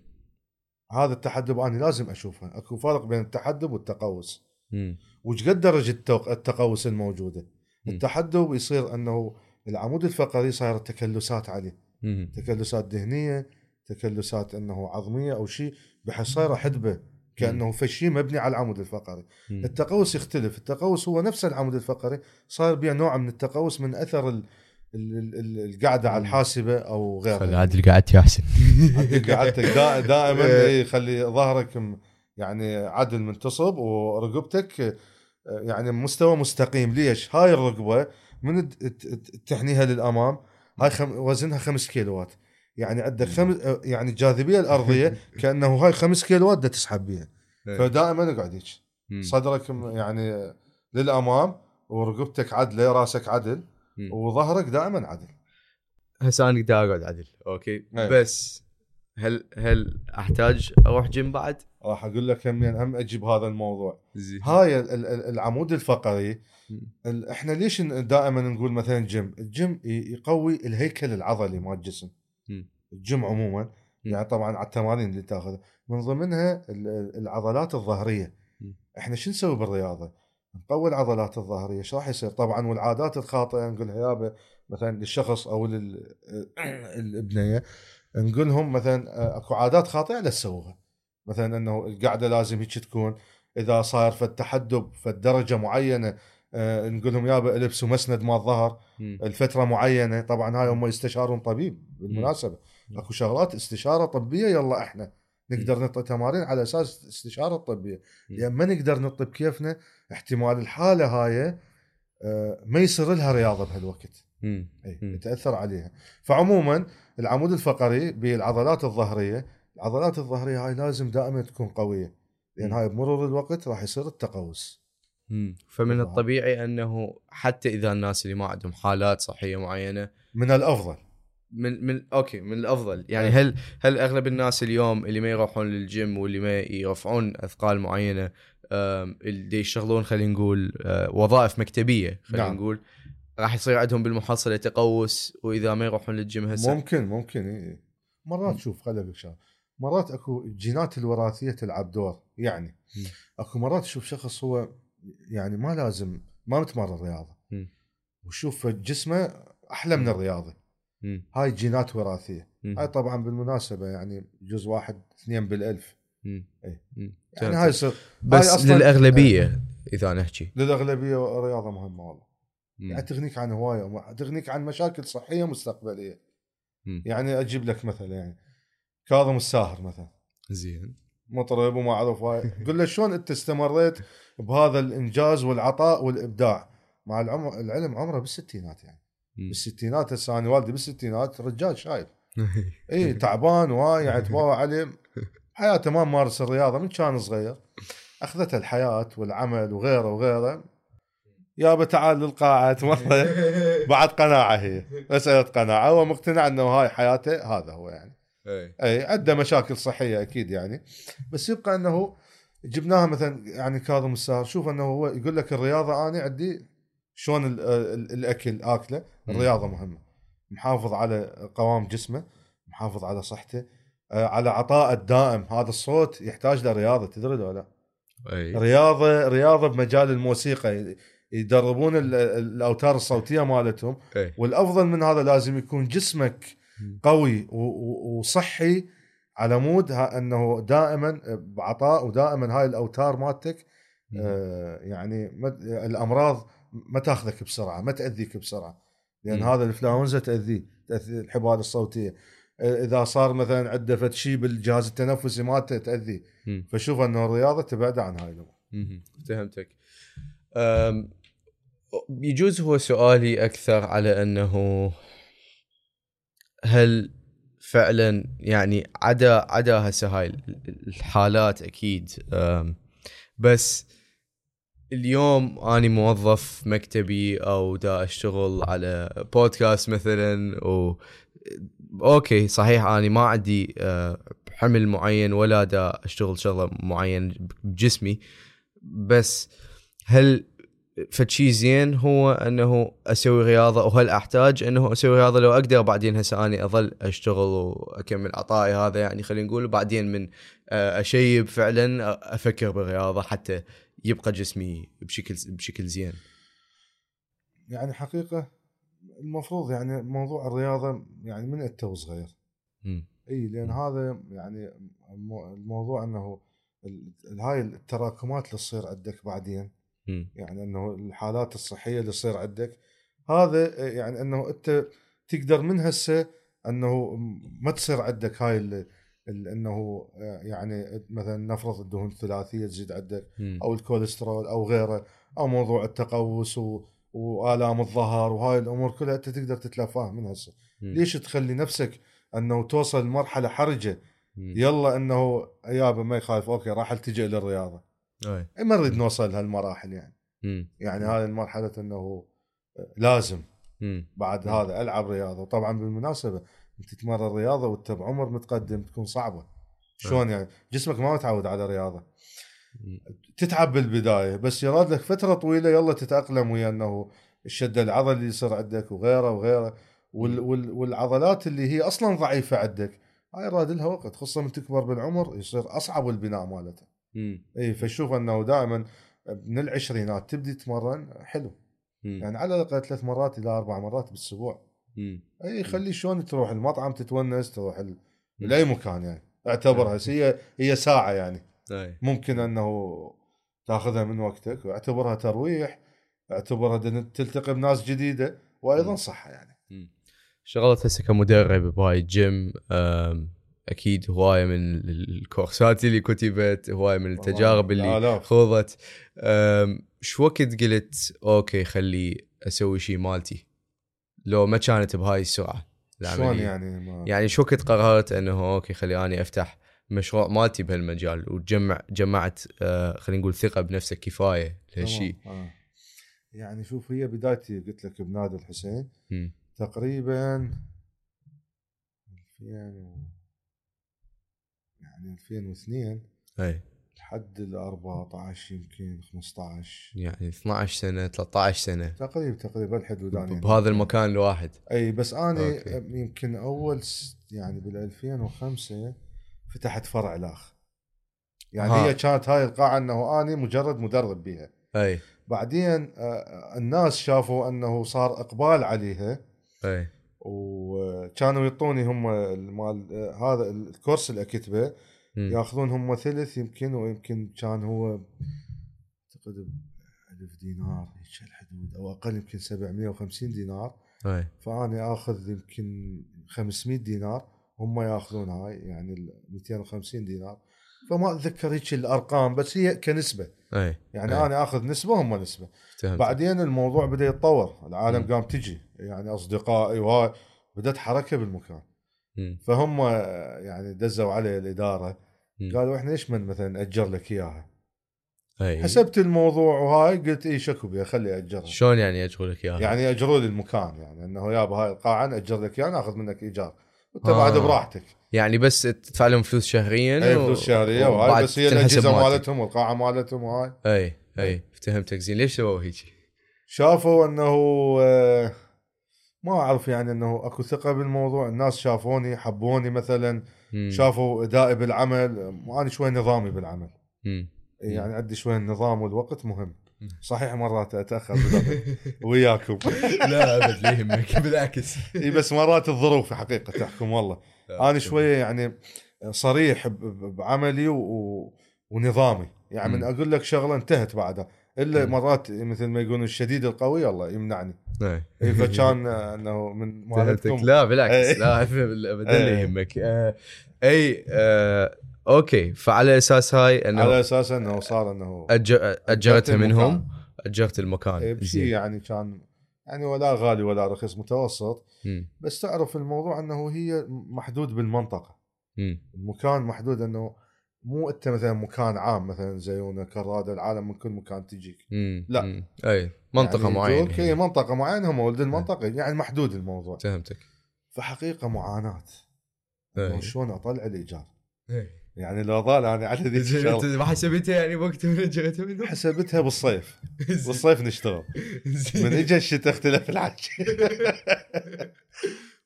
هذا التحدب أنا لازم اشوفها أكو فرق بين التحدب والتقوس مم. وش قد درجة التوق- التقوس الموجودة؟ مم. التحدب يصير أنه العمود الفقري صاير تكلسات عليه. تكلسات دهنيه تكلسات أنه عظمية أو شيء بحيث صايرة حدبة كأنه فشي مبني على العمود الفقري. التقوس يختلف. التقوس هو نفس العمود الفقري صار بيه نوع من التقوس من أثر ال- ال- ال- القعدة على الحاسبة أو خلي غيرها عادل قعدت يا حسن عدل قعدتك دا دائما إيه، خلي ظهرك يعني عدل منتصب ورقبتك يعني مستوى مستقيم. ليش؟ هاي الرقبة من تحنيها للأمام هاي خم وزنها 5 كيلوات. يعني عندك خمس يعني الجاذبيه الأرضية كأنه هاي 5 كيلوات دا تسحب بيها. فدائما اقعد هيك. صدرك يعني للأمام ورقبتك عدلة راسك عدل. وظهرك دائما عدل. هسه أنا دا أقعد عدل okay؟ إيه. بس هل هل أحتاج أروح جيم بعد؟ راح أقول لك هم هم أجيب هذا الموضوع. زين. هاي ال- ال- العمود الفقري إحنا ليش دائما نقول مثلا gym؟ ال gym يقوي الهيكل العضلي مال الجسم. الجيم عموما. يعني طبعا على التمارين اللي تأخذها. من ضمنها ال- ال- العضلات الظهرية. إحنا شو نسوي بالرياضة؟ نقوي العضلات الظهرية. إيش راح يصير؟ طبعا والعادات الخاطئة نقولها يابا مثلا للشخص أو للأبنية نقول لهم مثلا آه، أكو عادات خاطئة لا تسووها. مثلا إنه القعده لازم هيك تكون إذا صاير فد تحدب فد درجه معينة آه، نقول لهم يابا إلبسوا مسند مال الظهر. الفترة معينة طبعا هاي هم يستشارون طبيب بالمناسبة مم. أكو شغلات استشارة طبية يلا إحنا نقدر نعطي تمارين على أساس استشارة طبية مم. لأن ما نقدر نعطي بكيفنا احتمال الحالة هاي آه، ما يصير لها رياضة بهالوقت. اي. يتأثر عليها فعموما العمود الفقري بالعضلات الظهرية العضلات الظهرية هاي لازم دائما تكون قوية لأن. هاي بمرور الوقت راح يصير التقوس. فمن. الطبيعي أنه حتى إذا الناس اللي ما عندهم حالات صحية معينة من الأفضل من من okay من الأفضل يعني أي. هل هل أغلب الناس اليوم اللي ما يروحون للجيم واللي ما يرفعون أثقال معينة اللي يشتغلون خلينا نقول آه، وظائف مكتبية خلينا نعم. نقول راح يصير عندهم بالمحصلة تقوس وإذا ما يروحون للجيم هسه ممكن ممكن إيه. مرات مم. شوف خليني أقول شغلة مرات اكو الجينات الوراثية تلعب دور يعني. اكو مرات تشوف شخص هو يعني ما لازم ما متمرن رياضة. وشوف جسمه أحلى من مم. الرياضه مم. هاي جينات وراثية. هاي طبعا بالمناسبة يعني جزء واحد اثنين بالألف. مم. يعني هاي يصير بس هاي أصلاً- للأغلبية إذا نحكي للأغلبية رياضة مهمة والله. يعني تغنيك عن هواية تغنيك عن مشاكل صحية مستقبلية مم. يعني أجيب لك مثل يعني كاظم الساهر مثلا. زين. مطرب ومعروف هاي قل له شلون أنت استمريت بهذا الإنجاز والعطاء والإبداع؟ مع العمر العلم عمره بالستينات يعني. مم. بالستينات هسه أنا والدي بالستينات رجال شايب. إي تعبان وهاي يعني تباوع عليه حياته ما مارس الرياضة من كان صغير. اخذته الحياة والعمل وغيره وغيره. يابا تعال للقاعة. والله بعد قناعة هي. مساله قناعة. هو مقتنع إنه هاي حياته هذا هو يعني. اي عنده مشاكل صحية أكيد يعني. بس يبقى إنه جبناها مثلا يعني كاظم الساهر شوف إنه هو يقول لك الرياضة أنا عندي شلون ال- ال- الأكل آكله. الرياضة مهمة. محافظ على قوام جسمه محافظ على صحته آه، على عطاء الدائم. هذا الصوت يحتاج له رياضة تدري ولا لا؟ إي. رياضة رياضة بمجال الموسيقى. يدربون ال- ال- الأوتار الصوتية مالتهم. إي. والأفضل من هذا لازم يكون جسمك. قوي وصحي على مود. ها- انه دائما بعطاء ودائما هاي الأوتار مالتك آه، يعني الأمراض ما تاخذك بسرعة ما تأذيك بسرعة. لأن مم. هذا الإنفلونزا تاذيه تأذي الحبال الصوتية. آه، إذا صار مثلا عنده فد شيء بالجهاز التنفسي مالته تاذيه. فشوف انه الرياضة تبعد عن هاي الأمور. فهمتك. يجوز هو سؤالي أكثر على أنه هل فعلا يعني عدا عدا هسه هاي الحالات أكيد. بس اليوم أني موظف مكتبي أو دا أشتغل على بودكاست مثلا و أوكي صحيح أني ما عندي أه، حمل معين ولا دا أشتغل شغله معين بجسمي. بس هل فد شيء زين هو أنه أسوي رياضة وهل أحتاج أنه أسوي رياضة لو أقدر بعدين هسه اني أظل أشتغل وأكمل عطائي هذا يعني خلينا نقول بعدين من آه، أشيب فعلا أفكر بالرياضة حتى يبقى جسمي بشكل بشكل زين. يعني حقيقة المفروض يعني موضوع الرياضة يعني من أنت وصغير مم. إي لأن هذا يعني المو- الموضوع أنه هاي التراكمات اللي تصير عندك بعدين يعني إنه الحالات الصحية اللي تصير عندك هذا يعني إنه أنت تقدر من هسه إنه ما تصير عندك هاي ال- ال- إنه يعني مثلا نفرض الدهون الثلاثية تزيد عندك. أو الكوليسترول أو غيره أو موضوع التقوس و وآلام الظهر وهاي الأمور كلها أنت تقدر تتلافاها من هسه. ليش تخلي نفسك إنه توصل لمرحلة حرجة. يلا إنه يابا ما يخالف أوكي راح التجئ للرياضة أي. ما نريد نوصل لهالمراحل يعني مم. يعني هذه المرحلة إنه لازم مم. بعد مم. هذا ألعب رياضة وطبعا بالمناسبة أنت تتمرن رياضة وانت بعمر متقدم تكون صعبة شلون يعني جسمك ما متعود على رياضة. تتعب بالبداية بس يراد لك فترة طويلة يلا تتأقلم ويا إنه الشد العضلي اللي يصير عندك وغيره وغيره وال وال والعضلات اللي هي أصلا ضعيفة عندك هاي يراد لها وقت خصوصا من تكبر بالعمر يصير أصعب البناء مالتها. اي فشوف أنه دائما من العشرينات تبدي تتمرن حلو. مم. يعني على الأقل ثلاث مرات إلى أربع مرات بالأسبوع. اي خلي شلون تروح المطعم تتونس تروح ال... لأي مكان يعني. اعتبرها. هي هي ساعة يعني. أي. ممكن أنه تأخذها من وقتك واعتبرها ترويح اعتبرها تلتقي بناس جديدة وأيضا صحة يعني. مم. اشتغلت هسه كمدرب بهاي الجيم أم، أكيد هواية من الكورسات اللي كتبت هواية من التجارب اللي. خوضت شو وقت قلت okay خلي أسوي شيء مالتي لو ما كانت بهاي السرعة شلون. يعني ما يعني شو وقت قررت إنه okay خلي أني أفتح مشروع مالتي بهالمجال وتجمع جمعت آه خلينا نقول ثقة بنفسك كفاية لهالشيء آه. يعني شوف هي بدايتي قلت لك بنادي الحسين مم. تقريبا 2000 و... يعني 2002 أي. لحد ال 14 يمكن 15 يعني 12 سنة 13 سنة. تقريبا تقريبا الحدود يعني. بهذا المكان الواحد. أي بس أنا أوكي. يمكن أول يعني بال 2005 فتحت فرع لاخ يعني ها. هي كانت هاي القاعة إنه أني مجرد مدرب بيها. أي. بعدين آه، الناس شافوا إنه صار إقبال عليها. أي. وكانوا يعطوني هم المال آه، هذا الكورس اللي أكتبه. ياخذون هم ثلث يمكن ويمكن كان هو أعتقد ب 1000 دينار هيك الحدود أو أقل يمكن 750 دينار. أي. فأنا آخذ يمكن 500 دينار هم ياخذون هاي يعني ال 250 دينار. فما أتذكر هيك الأرقام بس هي كنسبة. أي. يعني أي. أنا آخذ نسبة هم نسبة. فهمت بعدين الموضوع بدأ يتطور العالم مم. قام تجي. يعني أصدقائي وهاي بدأت حركة بالمكان. فهم يعني دزوا علي الإدارة. قالوا إحنا ليش من مثلا ناجر لك إياها أي حسبت الموضوع وهاي قلت اي شكو بها خلي أجرها شلون يعني اجروا لك إياها؟ يعني اجروا لي المكان يعني إنه يابا هاي القاعة ناجر لك إياها ناخذ منك إيجار وانت آه. بعد براحتك يعني بس تدفع لهم فلوس شهريا أي و- فلوس شهرية وهاي وبعد بس هي الأجهزة. مالتهم والقاعة مالتهم وهاي أي أي فهمتك زين ليش سووا هيك؟ شافوا إنه آه، ما أعرف يعني إنه أكو ثقة بالموضوع. الناس شافوني حبوني مثلا مم. شافوا أدائي بالعمل. وأنا شوي نظامي بالعمل. مم. يعني عندي شوي النظام والوقت مهم. صحيح مرات أتأخر وياكم. لا أبد لا يهمك بالعكس. اي بس مرات الظروف حقيقة تحكم والله. أنا شوية يعني صريح بعملي. و... ونظامي. يعني من. أقول لك شغلة انتهت بعدها إلا مم. مرات مثل ما يقولون الشديد القوي الله يمنعني. اي فكان آه، إنه من مالتكم لا بالعكس إيه. لا ابدا لا إيه. يهمك اي آه، أوكي فعلى أساس هاي على انه أساس إنه صار إنه اجرتها. منهم أجرت المكان إيه، بشي زين. يعني كان يعني ولا غالي ولا رخيص متوسط. بس تعرف الموضوع إنه هي محدود بالمنطقة. المكان محدود إنه مو أنت مثلا مكان عام مثلا زيونا كرادة العالم من كل مكان تجيك. مم. لا. مم. أي منطقة يعني معينة. يجوك هي منطقة معينة هم ولد المنطقة يعني محدود الموضوع. فهمتك. فحقيقة معاناة. شلون أطلع الإيجار. يعني لو ظل أنا على ذيك الشغله ما حسبتها يعني وقت من منهم حسبتها بالصيف. بالصيف نشتغل. من اجى الشتاء اختلف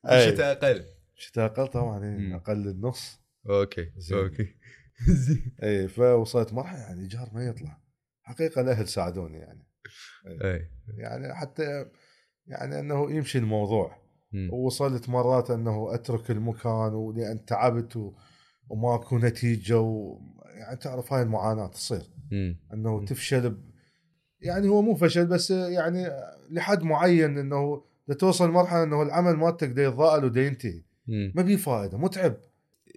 أي. الشتاء أقل. الشتاء أقل طبعا إيه،. أقل النص. أوكي. أوكي. زين. اي فوصلت مرحلة يعني الايجار ما يطلع. حقيقة الأهل ساعدوني يعني. اي يعني حتى يعني إنه يمشي الموضوع. ووصلت مرات إنه أترك المكان ولأن تعبت و... وماكو نتيجة و... يعني تعرف هاي المعاناة تصير. إنه. تفشل ب... يعني هو مو فشل بس يعني لحد معين إنه توصل مرحلة إنه العمل مالتك دا يتضاءل ودا ينتهي. ما بيه فائده متعب.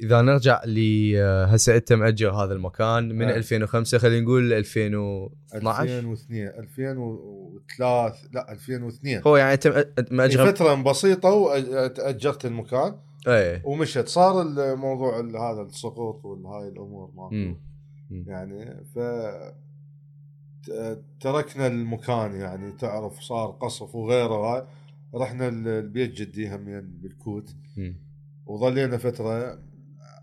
إذا نرجع ل هسه انت ماجر هذا المكان من آه. 2005 خلينا نقول 2012 2002 2003 لا 2002 هو يعني انت ماجر فترة بسيطة واجرت المكان. اي ومشت صار الموضوع ال- هذا السقوط والهاي الأمور مم. يعني ف تركنا المكان يعني. تعرف صار قصف وغيره هاي. رحنا ال- البيت جدي همين بالكوت. مم. وظلينا فترة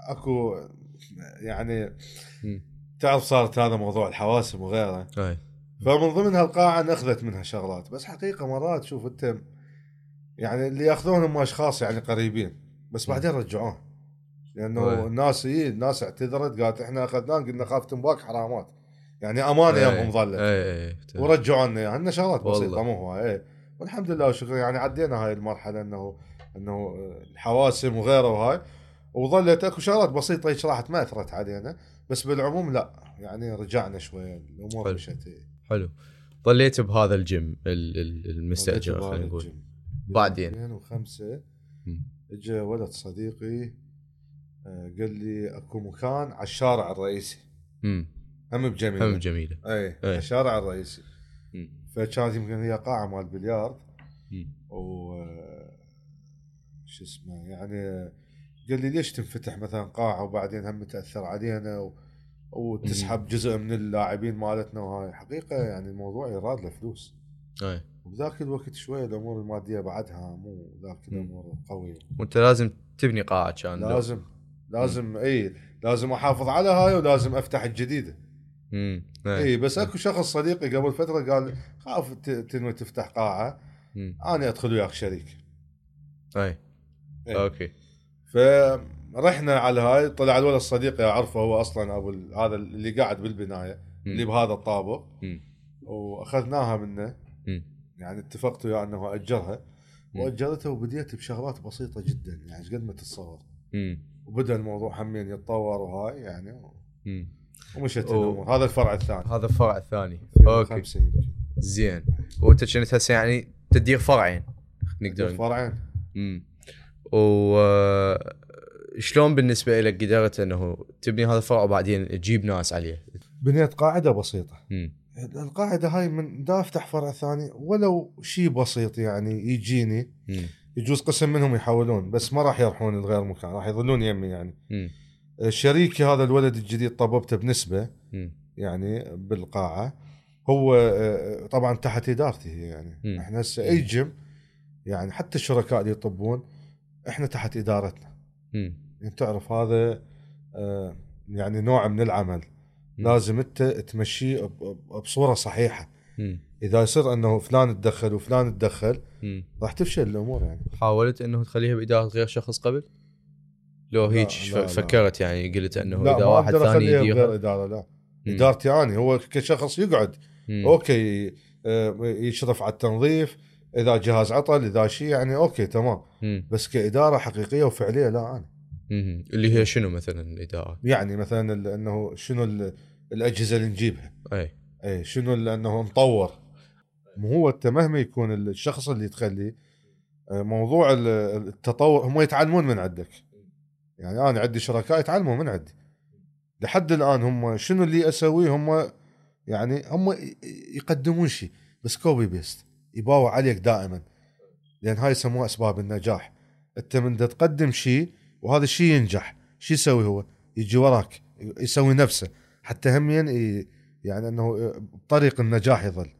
اكو يعني. تعرف صارت هذا موضوع الحواسب وغيره. أي. فمن ضمن هالقاعه ناخذت منها شغلات. بس حقيقة مرات شوف أنت يعني اللي يأخذونهم أشخاص يعني قريبين بس بعدين رجعوه. لأنه أي. الناس إيه الناس اعتذرت قالت إحنا اخذناه قلنا خاف تنباك حرامات. يعني أمانة يمهم ظلت. أي أي ورجعوا لنا عندنا شغلات. بسيطة مو هو إيه. والحمد لله وشكرا. يعني عدينا هاي المرحلة إنه إنه الحواسم وغيره وهاي. وظلت اكو شغلات بسيطة هيك راحت ما أثرت علينا بس بالعموم لا يعني رجعنا شوية الأمور حلو. مشت. حلو ظليت بهذا الجيم ال- ال- المستأجر خلينا نقول. بعدين 2005 مم. اجى ولد صديقي آه، قال لي أكو مكان على الشارع الرئيسي امم هم بجميلة هم جميله إي إيه. على الشارع الرئيسي مم. فكانت يمكن هي قاعة مال بليارد. و شو اسمه يعني قال لي ليش تنفتح مثلا قاعة وبعدين هم تأثر علينا و... وتسحب جزء من اللاعبين مالتنا وهاي؟ حقيقة يعني الموضوع يراد له فلوس. أي. وبذاك الوقت شوية الأمور المادية بعدها مو ذاك. الأمور قويه وأنت لازم تبني قاعة كان. لو. لازم لازم إي. لازم أحافظ على هاي ولازم أفتح الجديدة. امم إي. بس أكو شخص صديقي قبل فترة قال خاف تنوي تفتح قاعة. مم. أنا أدخل وياك شريك. أي. إيه. أوكي. فرحنا على هاي طلع الولد صديقي اعرفه هو أصلا ابو هذا اللي قاعد بالبناية. اللي بهذا الطابق. وأخذناها منه. يعني اتفقت وياه أنه أجرها. واجرتها وبديت بشغلات بسيطة جدا يعني إيش قد ما تتصور. وبدأ الموضوع همين يتطور وهاي يعني مم. ومشت و- الأمور هذا الفرع الثاني هذا الفرع الثاني أوكي 2005 يمكن. زين وأنت كنت هسه يعني تدير فرعين نقدر فرعين امم و آه، شلون بالنسبة لك قدرت إنه تبني هذا الفرع وبعدين تجيب ناس عليه؟ بنيت قاعدة بسيطة. امم القاعدة هاي من دا أفتح فرع ثاني ولو شيء بسيط يعني يجيني. امم يجوز قسم منهم يحولون بس ما راح يروحون لغير مكان راح يظلون يمي يعني. امم شريكي هذا الولد الجديد طببته بنسبة امم يعني بالقاعة. هو آه، طبعا تحت إدارتي يعني. مم. إحنا هسه أي جيم يعني حتى الشركاء اللي يطبون إحنا تحت إدارتنا. يعني تعرف هذا آه، يعني نوع من العمل. لازم أنت تمشيه بصورة صحيحة. إذا يصير إنه فلان تدخل وفلان تدخل راح تفشل الأمور يعني. حاولت إنه تخليها بإدارة غير شخص قبل؟ لو هيك لا، لا. فكرت يعني قلت إنه لا إذا واحد ثاني بغير يديرها إدارة لا. مم. إدارتي أنا هو كشخص يقعد. مم. أوكي آه، يشرف على التنظيف إذا جهاز عطل إذا شيء يعني أوكي تمام. مم. بس كإدارة حقيقية وفعلية لا أنا. مم. اللي هي شنو مثلا الإدارة؟ يعني مثلا إنه شنو ال- الأجهزة اللي نجيبها. أي. أي شنو ال- إنه نطور مو هو انت مهما يكون الشخص اللي تخليه آه، موضوع ال- التطور هم يتعلمون من عندك. يعني أنا عندي شركاء يتعلموا من عندي. لحد الآن هم شنو اللي أسويه؟ هم يعني هم يقدمون شيء بس copy paste يباوع عليك دائما. لأن هاي يسموها أسباب النجاح. أنت من تقدم شيء وهذا الشيء ينجح. شو يسوي هو؟ يجي وراك يسوي نفسه. حتى همين يعني أنه بطريق النجاح يظل.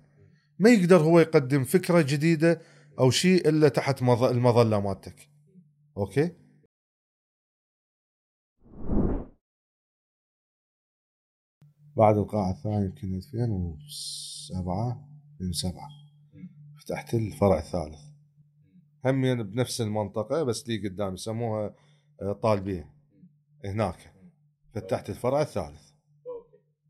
ما يقدر هو يقدم فكرة جديدة أو شيء إلا تحت مظ- المظلة مالتك. أوكي؟ بعد القاعة الثانية يمكن 2007 2007 فتحت الفرع الثالث. هم بنفس المنطقة بس لي قدام يسموها آه، طالبية هناك. فتحت الفرع الثالث.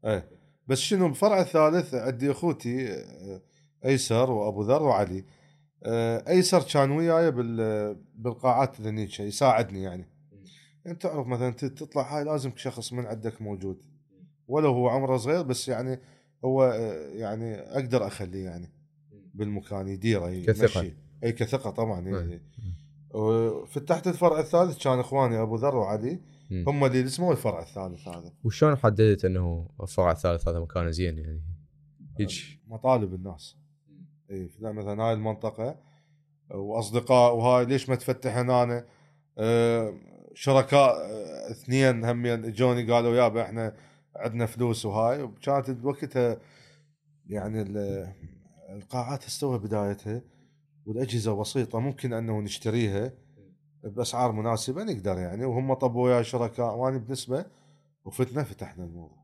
إيه. بس شنو الفرع الثالث؟ عندي أخوتي آه، أيسر وأبو ذر وعلي. آه، أيسر كان وياي بال- بالقاعات ذنيك يساعدني يعني. أنت تعرف مثلا تطلع هاي لازم شخص من عندك موجود. ولو هو عمره صغير بس يعني هو يعني أقدر أخليه يعني. بالمكان يديره كثقة. يمشيه. إي كثقة طبعا أي. إي. وفتحت الفرع الثالث كان إخواني أبو ذر وعلي مم. هم اللي اسمه الفرع الثالث هذا وشلون حددت إنه الفرع الثالث هذا مكانه زين يعني؟ هيك مطالب الناس إي مثلا هاي المنطقة وأصدقاء وهاي ليش ما تفتح هنا آه، شركاء آه، اثنين همين اجوني قالوا يابا إحنا عندنا فلوس وهاي وكانت وقتها يعني القاعات استوى بدايتها والأجهزة بسيطة ممكن أنه نشتريها بأسعار مناسبة نقدر يعني وهم طبوا وياي شركاء وأنا بنسبة وفتنا فتحنا الموضوع.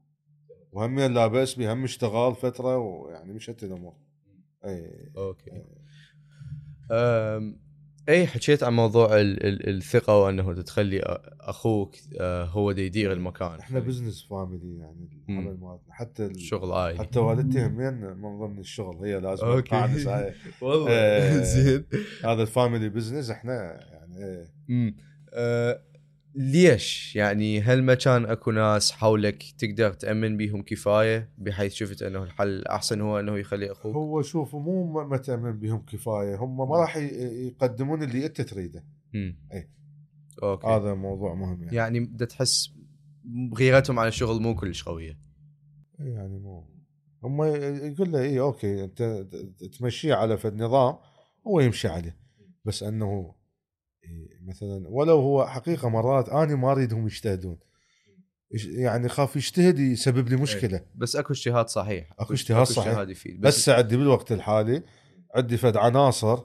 وهم لا بأس بي هم اشتغال فترة ويعني مشت الأمور. اي أوكي. أم، اي حكيت عن موضوع ال- ال- الثقة وأنه تخلي أخوك آه، هو اللي يدير المكان. إحنا business family يعني العمل مالتنا حتى ال... شغل عائلي حتى والدتي همين من ضمن الشغل. هي لازم ساعة. والله. إيه. زين. هذا ال family business إحنا يعني إيه. ليش؟ يعني هل ما كان اكو ناس حولك تقدر تأمن بيهم كفاية؟ بحيث شفت انه الحل الاحسن هو انه يخلي أخوك؟ هو شوف مو م- متأمن بهم كفاية هم ما راح يقدمون اللي انت تريده. إيه. أوكي. هذا موضوع مهم يعني. يعني بدأ تحس غيرتهم على الشغل مو كلش قوية؟ يعني مو. هم يقول له اي أوكي أنت تمشيه على فد نظام هو يمشي عليه. بس أنه مثلا ولو هو حقيقة مرات أنا ما أريدهم يجتهدون. يعني خاف يجتهد يسبب لي مشكلة. بس أكو اجتهاد صحيح. أكو اجتهاد صحيح. اجتهاد يفيد. بس عندي بالوقت الحالي عندي فد عناصر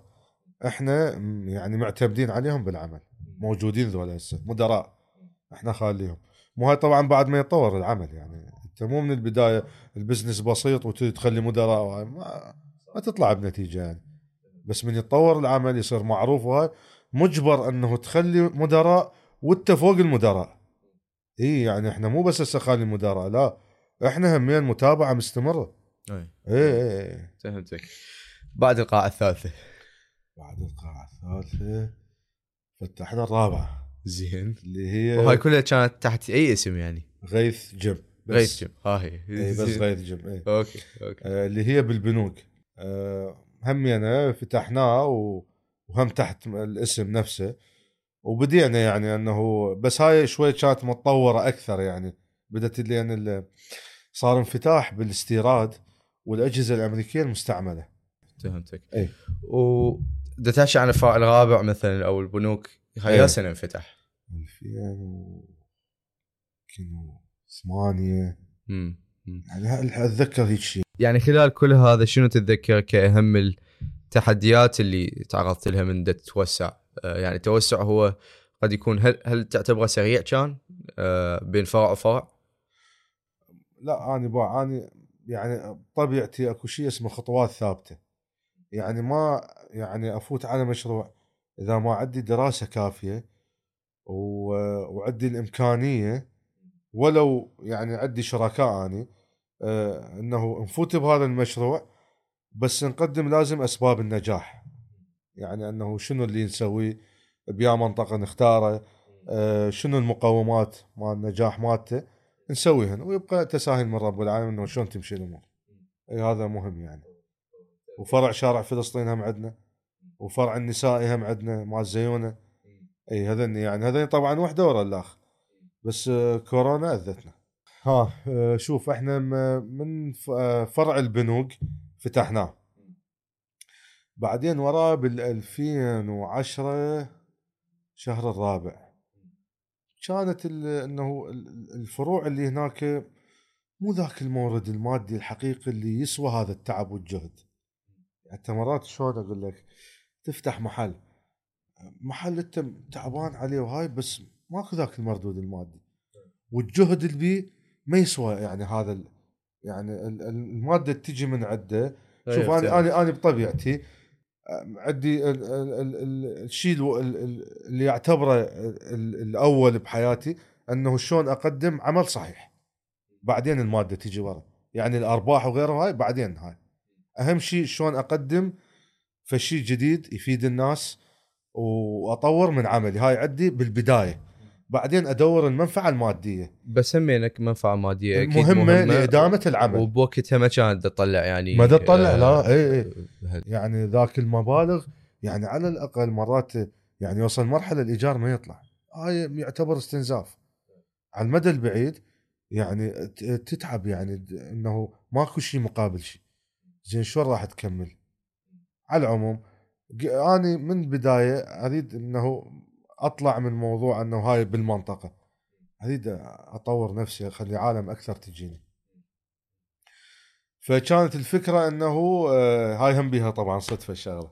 إحنا يعني معتمدين عليهم بالعمل. موجودين ذولا هسه. مدراء إحنا خاليهم. مو هاي طبعا بعد ما يتطور العمل يعني. أنت مو من البداية البزنس بسيط وتخلي مدراء ما, ما تطلع بنتيجة يعني. بس من يتطور العمل يصير معروف وهاي مجبر أنه تخلي مدراء وأنت فوق المدراء. إي يعني إحنا مو بس هسه خالي المدراء لا إحنا همين متابعه مستمرة. إيه إيه. فهمتك. بعد القاعة الثالثة. بعد القاعة الثالثة فتحنا الرابعة. زين. اللي هي وهاي كلها كانت تحت أي اسم يعني؟ غيث جيم بس. غيث جيم ها هي. إي بس. غيث جيم إي. أوكي أوكي. آه اللي هي بالبنوك. آه همينا فتحناه و- وهم تحت الاسم نفسه. وبدينا يعني انه بس هاي شوي كانت متطورة أكثر يعني. بدت لأن ال- صار انفتاح بالاستيراد والأجهزة الأمريكية المستعملة. فهمتك. إي. و تحكي عن الفرع الرابع مثلا أو البنوك هاي إي. سنه انفتح. 2008 مم. يعني هل- أتذكر هيك شيء؟ يعني خلال كل هذا شنو تتذكر كأهم التحديات اللي تعرضت لها من تتوسع آه، يعني التوسع هو قد يكون هل هل تعتبره سريع كان؟ آه، بين فرع وفرع؟ لا أنا بقى أنا يعني بطبيعتي أكو شيء اسمه خطوات ثابتة. يعني ما يعني أفوت على مشروع إذا ما عندي دراسة كافية وعندي الإمكانية ولو يعني عندي شركاء اني آه، إنه نفوت بهذا المشروع بس نقدم لازم أسباب النجاح. يعني أنه شنو اللي نسويه بيا منطقة نختاره. آه، شنو المقومات مال النجاح مالته؟ نسويهن ويبقى تساهل من رب العالمين إنه شلون تمشي الأمور. إي هذا مهم يعني. وفرع شارع فلسطين هم عندنا. وفرع النسائي هم عندنا مال زيونة. إي هذني يعني هذني طبعا وحدة ورا الأخ. بس آه، كورونا أذتنا. ها آه، شوف إحنا من فرع البنوك فتحناه. بعدين وراه بال 2010 شهر الرابع. كانت إنه ال- الفروع اللي هناك مو ذاك المورد المادي الحقيقي اللي يسوى هذا التعب والجهد. حتى مرات شلون أقول لك تفتح محل. محل أنت تعبان عليه وهاي بس ماكو ذاك المردود المادي. والجهد اللي بيه ما يسوى يعني هذا يعني ال- ال- المادة تجي من عنده شوف أنا أنا أنا بطبيعتي عندي ال- ال- ال- ال- الشيء اللي اعتبره ال- ال- الأول بحياتي أنه شلون أقدم عمل صحيح. بعدين المادة تجي ورا. يعني الأرباح وغيرها هاي بعدين هاي. أهم شيء شلون أقدم فشي جديد يفيد الناس وأطور من عملي. هاي عندي بالبداية. بعدين أدور المنفعة المادية. بس همينك منفعة مادية أكيد مهمة لإدامة العمل. وبوقتها ما كانت تطلع يعني ما دا تطلع، لا، آه، إي إي. هل- يعني ذاك المبالغ يعني على الأقل مرات يعني يوصل مرحلة الإيجار ما يطلع. هاي يعتبر استنزاف. على المدى البعيد يعني تتعب يعني إنه ماكو شيء مقابل شيء زين شلون راح تكمل؟ على العموم اني من البداية أريد إنه أطلع من موضوع إنه هاي بالمنطقة. اريد أطور نفسي أخلي عالم أكثر تجيني. فكانت الفكرة إنه آه، هاي هم بيها طبعا صدفة الشغلة.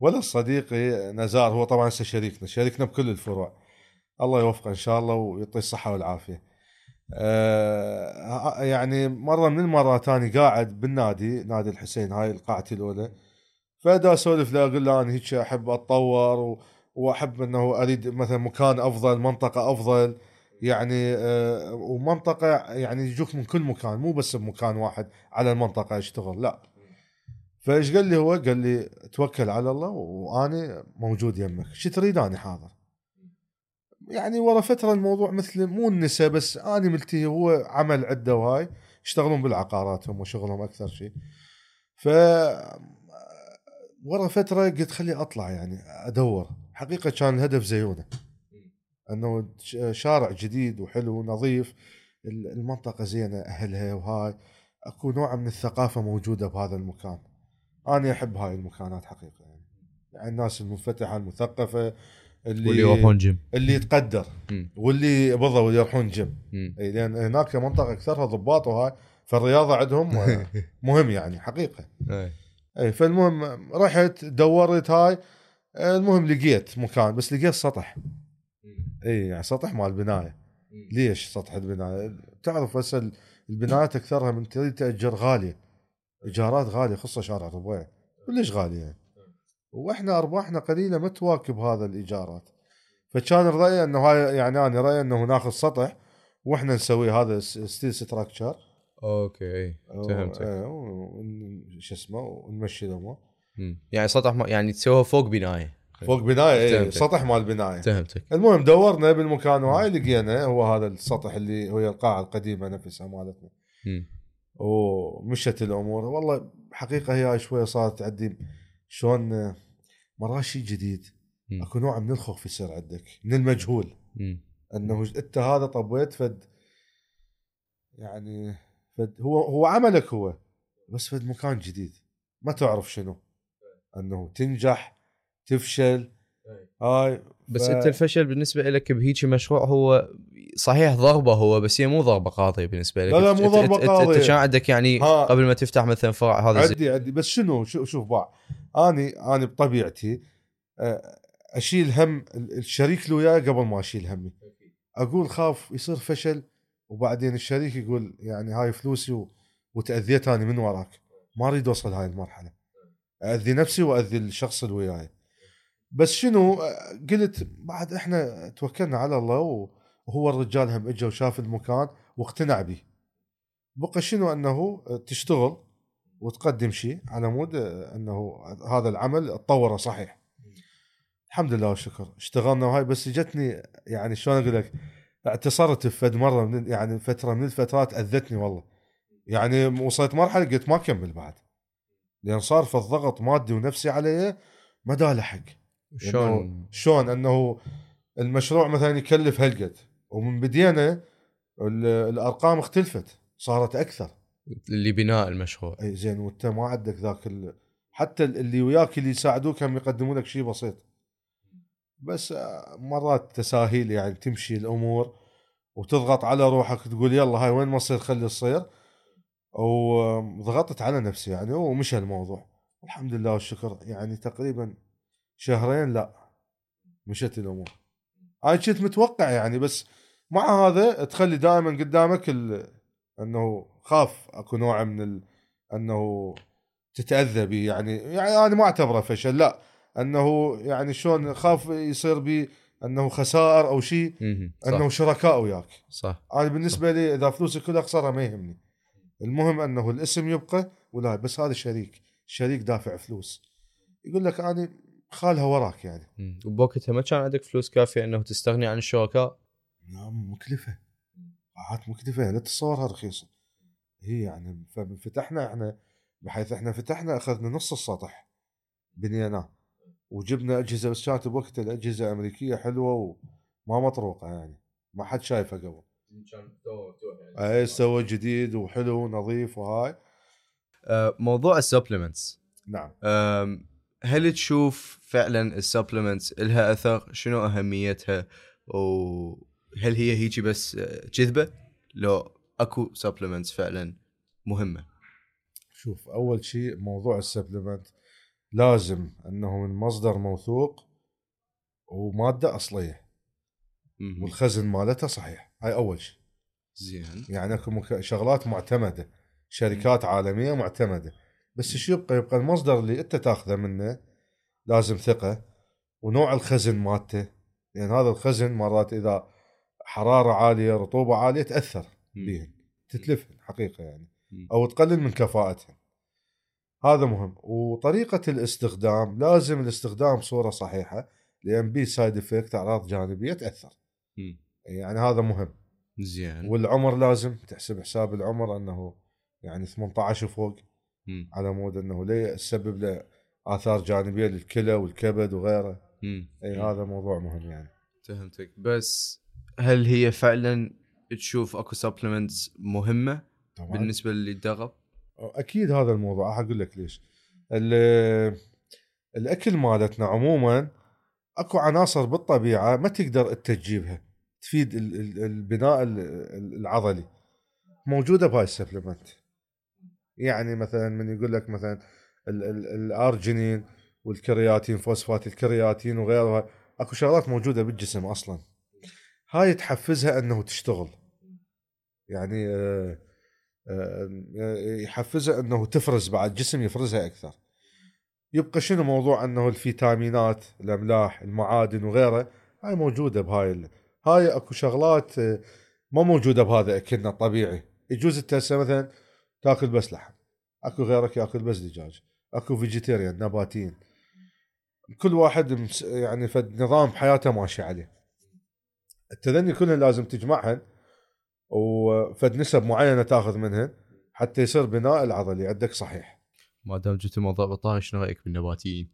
ولا صديقي نزار هو طبعا هسه شريكنا شريكنا بكل الفروع. الله يوفقه إن شاء الله ويعطيه الصحة والعافية. آه يعني مرة من المرات أنا قاعد بالنادي نادي الحسين هاي قاعتي الأولى. فدا أسولف له أقول له أنا هيك أحب أتطور. وأحب أنه أريد مثلا مكان أفضل منطقة أفضل يعني آه ومنطقة يعني يجوك من كل مكان مو بس بمكان واحد على المنطقة اشتغل لا فإيش قال لي هو؟ قال لي توكل على الله واني موجود يمك، شو تريد اني حاضر. يعني ورا فترة الموضوع مثل مو النساء بس اني ملتهي هو عمل عدة وهاي يشتغلون بالعقارات هم وشغلهم أكثر شيء. ف ورا فترة قلت خلي أطلع يعني أدور، حقيقة كان الهدف زيونة. إنه شارع جديد وحلو ونظيف المنطقة زينة أهلها وهاي أكو نوع من الثقافة موجودة بهذا المكان. أنا أحب هاي المكانات حقيقة يعني, يعني الناس المنفتحة المثقفة اللي واللي يروحون جيم اللي يتقدر. واللي بالضبط يروحون جيم. اي لأن هناك منطقة أكثرها ضباط وهاي فالرياضة عندهم مهم يعني حقيقة إيه. اي فالمهم رحت دورت هاي المهم لقيت مكان بس لقيت سطح. اي يعني سطح مال بنايه ليش سطح البناية؟ تعرف هسه البنايات أكثرها من تريد تأجر غاليه إيجارات غالية خصوصا شارع ربيع كلش غالية؟ يعني وإحنا أرباحنا قليلة ما تواكب هذا الإيجارات. فكان الراي إنه هاي يعني أنا رأيي إنه ناخذ سطح وإحنا نسوي هذا steel structure أوكي فهمتك. شو اسمه ونمشي الأمور. يعني سطح ما يعني تسويها فوق بنايه. فوق بنايه اي. سطح مال بنايه. فهمتك. المهم دورنا بالمكان وهاي لقينا هو هذا السطح اللي هو القاعة القديمة نفسها مالتنا. ومشت الأمور. والله حقيقة هي شوية صارت عندي شلون مرات شيء جديد. مم. أكو نوع من الخوف يصير عندك من المجهول. مم. أنه أنت هذا طبيت فد يعني فد هو هو عملك هو بس فد مكان جديد. ما تعرف شنو. انه تنجح تفشل. هاي بس ف- انت الفشل بالنسبة لك بهيك مشروع هو صحيح ضربة هو بس هي مو ضربة قاضيه بالنسبة لك. لا لا، مو أنت- قاضية. انت كان عندك يعني ها. قبل ما تفتح مثلا فرع هذا زي عندي عندي. بس شنو؟ شو- شوف باع اني اني بطبيعتي آه، أشيل هم ال- الشريك اللي وياي قبل ما أشيل همي. أقول خاف يصير فشل وبعدين الشريك يقول يعني هاي فلوسي و... وتاذيت اني من وراك. ما أريد أوصل هاي المرحلة. اذي نفسي واذي الشخص اللي وياي. بس شنو؟ قلت بعد إحنا توكلنا على الله وهو الرجال هم اجى وشاف المكان واقتنع به. بقى شنو؟ أنه تشتغل وتقدم شيء على مود أنه هذا العمل تطوره صحيح. الحمد لله والشكر. اشتغلنا وهاي بس جتني يعني شلون أقول لك؟ اعتصرت في فد مرة من يعني فترة من الفترات أذتني والله. يعني وصلت مرحلة قلت ما أكمل بعد. لأن صار في الضغط مادي ونفسي علي ما دا لحق. شلون؟ شلون؟ أنه المشروع مثلا يكلف هالقد ومن بدينا ال- الأرقام اختلفت صارت أكثر. اللي بناء المشروع. إي زين وأنت ما عندك ذاك ال... حتى اللي وياك اللي يساعدوك هم يقدمون لك شيء بسيط. بس آه، مرات تساهيل يعني تمشي الأمور وتضغط على روحك تقول يلا هاي وين ما تصير خلي تصير. وضغطت على نفسي يعني ومشى الموضوع الحمد لله والشكر يعني تقريبا شهرين لا مشت الأمور. أنا كنت متوقع يعني بس مع هذا تخلي دائما قدامك ال... أنه خاف أكو نوع من ال... أنه تتأذى به يعني. يعني أنا ما أعتبره فشل لا أنه يعني شلون خاف يصير بي أنه خسائر أو شيء. صح. أنه شركاء وياك. صح. أنا بالنسبة لي إذا فلوسي كلها اخسرها ما يهمني. المهم أنه الاسم يبقى ولا بس هذا شريك شريك دافع فلوس. يقول لك أنا خالها وراك يعني. وبوقتها ما كان عندك فلوس كافية إنه تستغني عن الشركاء؟ نعم مكلفة. قاعات مكلفة لا تتصورها رخيصة. هي يعني فمن فتحنا إحنا بحيث إحنا فتحنا أخذنا نص السطح بنيناه. وجبنا أجهزة بس كانت بوقتها الأجهزة أمريكية حلوة وما مطروقة يعني. ما حد شايفها قبل. اي سوى؟ جديد وحلو ونظيف وهاي. آه، موضوع ال supplements نعم. هل تشوف فعلا ال supplements لها أثر؟ شنو أهميتها؟ وهل هي هيجي بس آه، كذبه لو أكو supplements فعلا مهمة. شوف أول شيء موضوع السبلمنت لازم إنه من مصدر موثوق ومادة أصلية. والخزن مالتها صحيح. هاي أول شيء. زين. يعني أكو شغلات معتمدة شركات عالمية معتمدة. بس إيش يبقى؟ يبقى المصدر اللي أنت تأخذه منه لازم ثقة ونوع الخزن مالته. لأن هذا الخزن مرات إذا حرارة عالية رطوبة عالية تأثر بيهن. تتلفهن حقيقة يعني. أو تقلل من كفاءتهن. هذا مهم. وطريقة الاستخدام لازم الاستخدام بصوره صحيحة لأن بي side effect أعراض جانبية تأثر. يعني هذا مهم. زين. والعمر لازم تحسب حساب العمر أنه يعني 18 وفوق. مم. على مود أنه ليه تسبب له آثار جانبية للكلى والكبد وغيره. مم. إي هذا موضوع مهم يعني. فهمتك. بس هل هي فعلا تشوف أكو supplements مهمة طبعا. بالنسبة للي يتدرب؟ أكيد هذا الموضوع. راح أقول لك ليش. ال- الأكل مالتنا عموما أكو عناصر بالطبيعة ما تقدر انت تجيبها. تفيد ال- ال- البناء ال- ال- العضلي. موجودة بهاي ال supplement يعني مثلا من يقول لك مثلا ال- ال- الأرجينين والكرياتين فوسفات الكرياتين وغيرها أكو شغلات موجودة بالجسم أصلا. هاي تحفزها أنه تشتغل. يعني آه، آه، يحفزها أنه تفرز بعد الجسم يفرزها أكثر. يبقى شنو موضوع أنه الفيتامينات الأملاح المعادن وغيره هاي موجودة بهاي. هاي اكو شغلات آه، ما موجودة بهذا اكلنا الطبيعي يجوز انت هسه مثلا تاكل بس لحم. اكو غيرك ياكل بس دجاج. اكو vegetarian نباتيين. كل واحد يعني فد نظام حياته ماشي عليه. التذني كلهن لازم تجمعهن وفد نسب معينة تاخذ منهن حتى يصير بناء العضلي عندك صحيح. ما دام جبت الموضوع بطاري شنو رأيك بالنباتيين؟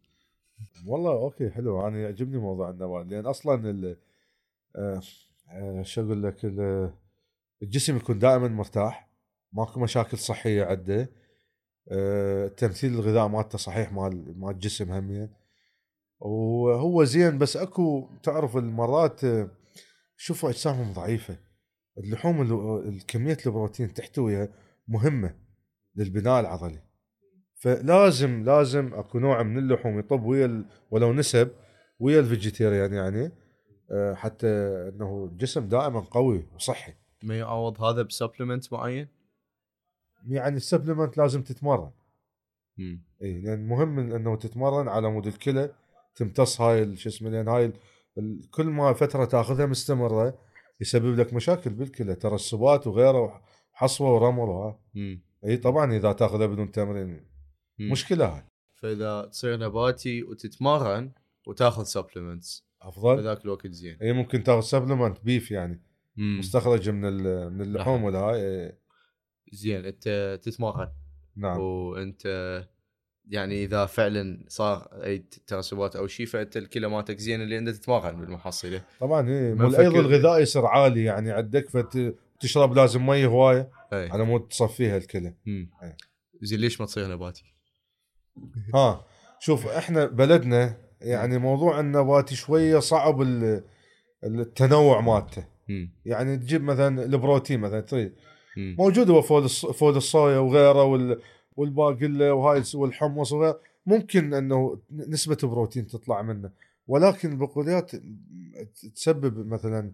والله okay حلو. أنا يعجبني موضوع النبات لأن أصلا شو أقول لك ال- الجسم يكون دائما مرتاح ماكو مشاكل صحية عنده آه، تمثيل الغذاء مالته صحيح مال مال الجسم همين. وهو زين بس أكو تعرف المرات آه، شوفوا أجسامهم ضعيفة. اللحوم ال- الكمية البروتين تحتويها مهمة للبناء العضلي. فلازم لازم أكو نوع من اللحوم يطب ويا ولو نسب ويا ال vegetarian يعني. آه، حتى إنه الجسم دائما قوي وصحي ما يعوض هذا ب supplement معين؟ يعني ال supplement لازم تتمرن مم. اي لأن مهم إنه تتمرن على مود الكلى تمتص هاي شو اسمه لأن هاي كل ما فترة تأخذها مستمرة يسبب لك مشاكل بالكلى ترسبات وغيره حصوه ورمل وها مم. اي طبعا إذا تأخذها بدون تمرين مم. مشكلة هاي فإذا تصير نباتي وتتمرن وتأخذ supplements أفضل؟ بذاك الوقت زين. اي ممكن تاخذ supplement beef يعني. مم. مستخرج من من اللحوم لحم. والهاي إيه، زين أنت تتمرن. نعم. وأنت يعني إذا فعلا صار اي ترسبات أو شيء فأنت الكلى مالتك زين اللي انت تتمرن بالمحصلة. طبعا اي نفكر- الغذائي يصير عالي يعني عندك فت- تشرب لازم مي هواية. اي على مود تصفيها الكلى. أي. زين ليش ما تصير نباتي؟ ها شوف إحنا بلدنا يعني موضوع النباتي شوية صعب ال- التنوع مالته. يعني تجيب مثلا البروتين مثلا تريد. موجود هو فول فول الصويا وغيره وال والباقله وهاي والحمص وغيره. ممكن إنه نسبة بروتين تطلع منه. ولكن البقوليات تسبب مثلا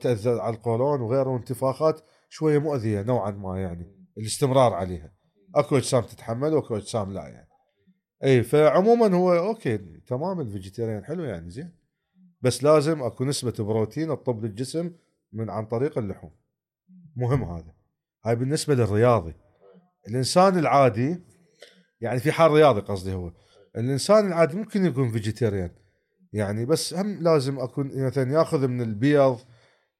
تأثر على القولون وغيره وانتفاخات شوية مؤذية نوعا ما يعني. الاستمرار عليها. أكو أجسام تتحمل وأكو أجسام لا يعني. إي فعموما هو okay تمام ال vegetarian حلو يعني زين. بس لازم أكو نسبة بروتين تطب للجسم من عن طريق اللحوم. مهم هذا. هاي بالنسبة للرياضي. الإنسان العادي يعني في حال رياضي قصدي هو الإنسان العادي ممكن يكون vegetarian. يعني بس هم لازم يكون مثلا يأخذ من البيض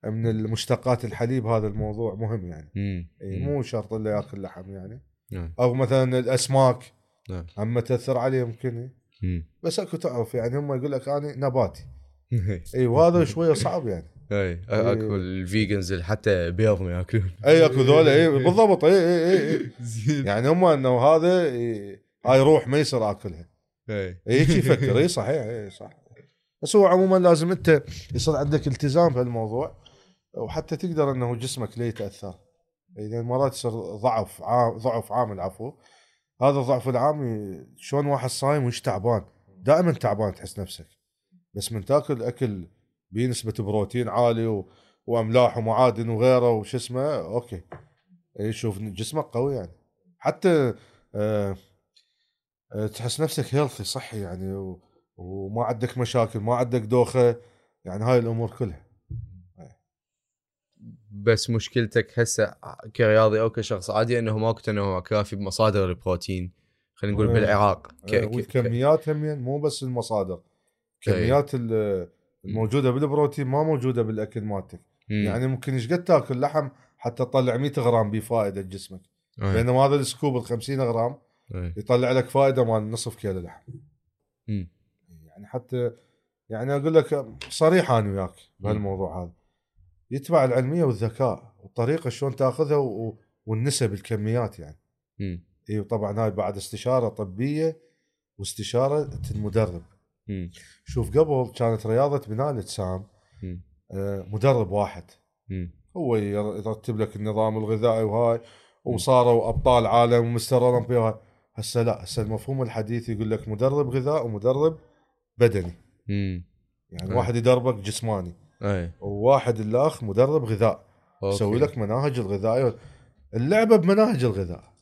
من المشتقات الحليب هذا الموضوع مهم يعني. مم. مو شرط إلا يأكل لحم يعني. نعم. أو مثلا الأسماك. نعم. هم تأثر عليه يمكن مم. بس أكو تعرف يعني هم يقول لك أنا نباتي. إي وهذا شوية صعب يعني. إي أكو ال vegans حتى بيض ما يأكلون. إي أكو ذولا إي بالضبط إي إي إي. يعني هم إنه هذا هاي روح ما يصير آكلها. إي. إي هيك يفكر إي صحيح إي صح. بس هو عموما لازم أنت يصير عندك التزام بهالموضوع وحتى تقدر إنه جسمك لا يتأثر. لأن مرات يصير ضعف عام ضعف عامل عفو. هذا الضعف العام شلون واحد صايم ويش تعبان؟ دائما تعبان تحس نفسك. بس من تاكل أكل بنسبة بروتين عالي و... وأملاح ومعادن وغيره وش اسمه أوكي. يشوف إن جسمك قوي يعني. حتى آه آه تحس نفسك healthy صحي يعني و- وما عندك مشاكل ما عندك دوخة. يعني هاي الأمور كلها. بس مشكلتك هسه كرياضي أو كشخص عادي أنه ماكو تنوع كافي بمصادر البروتين خلينا نقول. بالعراق ك- آه، ك- والكميات هم مو بس المصادر كميات ال- الموجودة بالبروتين ما موجودة بالأكل مالتك. يعني ممكن إيش قد تاكل لحم حتى تطلع 100 غرام بفائدة لجسمك أي. بينما هذا السكوب ال 50 غرام أي. يطلع لك فائدة مال نصف كيلو لحم. يعني حتى يعني أقول لك صريح أنا وياك بهالموضوع هذا يتبع العلمية والذكاء والطريقة شلون تأخذها و... والنسب الكميات يعني مم. اي طبعا هاي بعد استشارة طبية واستشارة المدرب مم. شوف قبل كانت رياضة بناء الأجسام مم. آه، مدرب واحد مم. هو ير- يرتب لك النظام الغذائي وهاي وصاروا أبطال عالم ومستر اولمبيا وهاي. هسه لا هسه المفهوم الحديث يقول لك مدرب غذاء ومدرب بدني مم. يعني أي. واحد يدربك جسماني اي وواحد الأخ مدرب غذاء. يسوي لك مناهج الغذائيه اللعبة بمناهج الغذاء.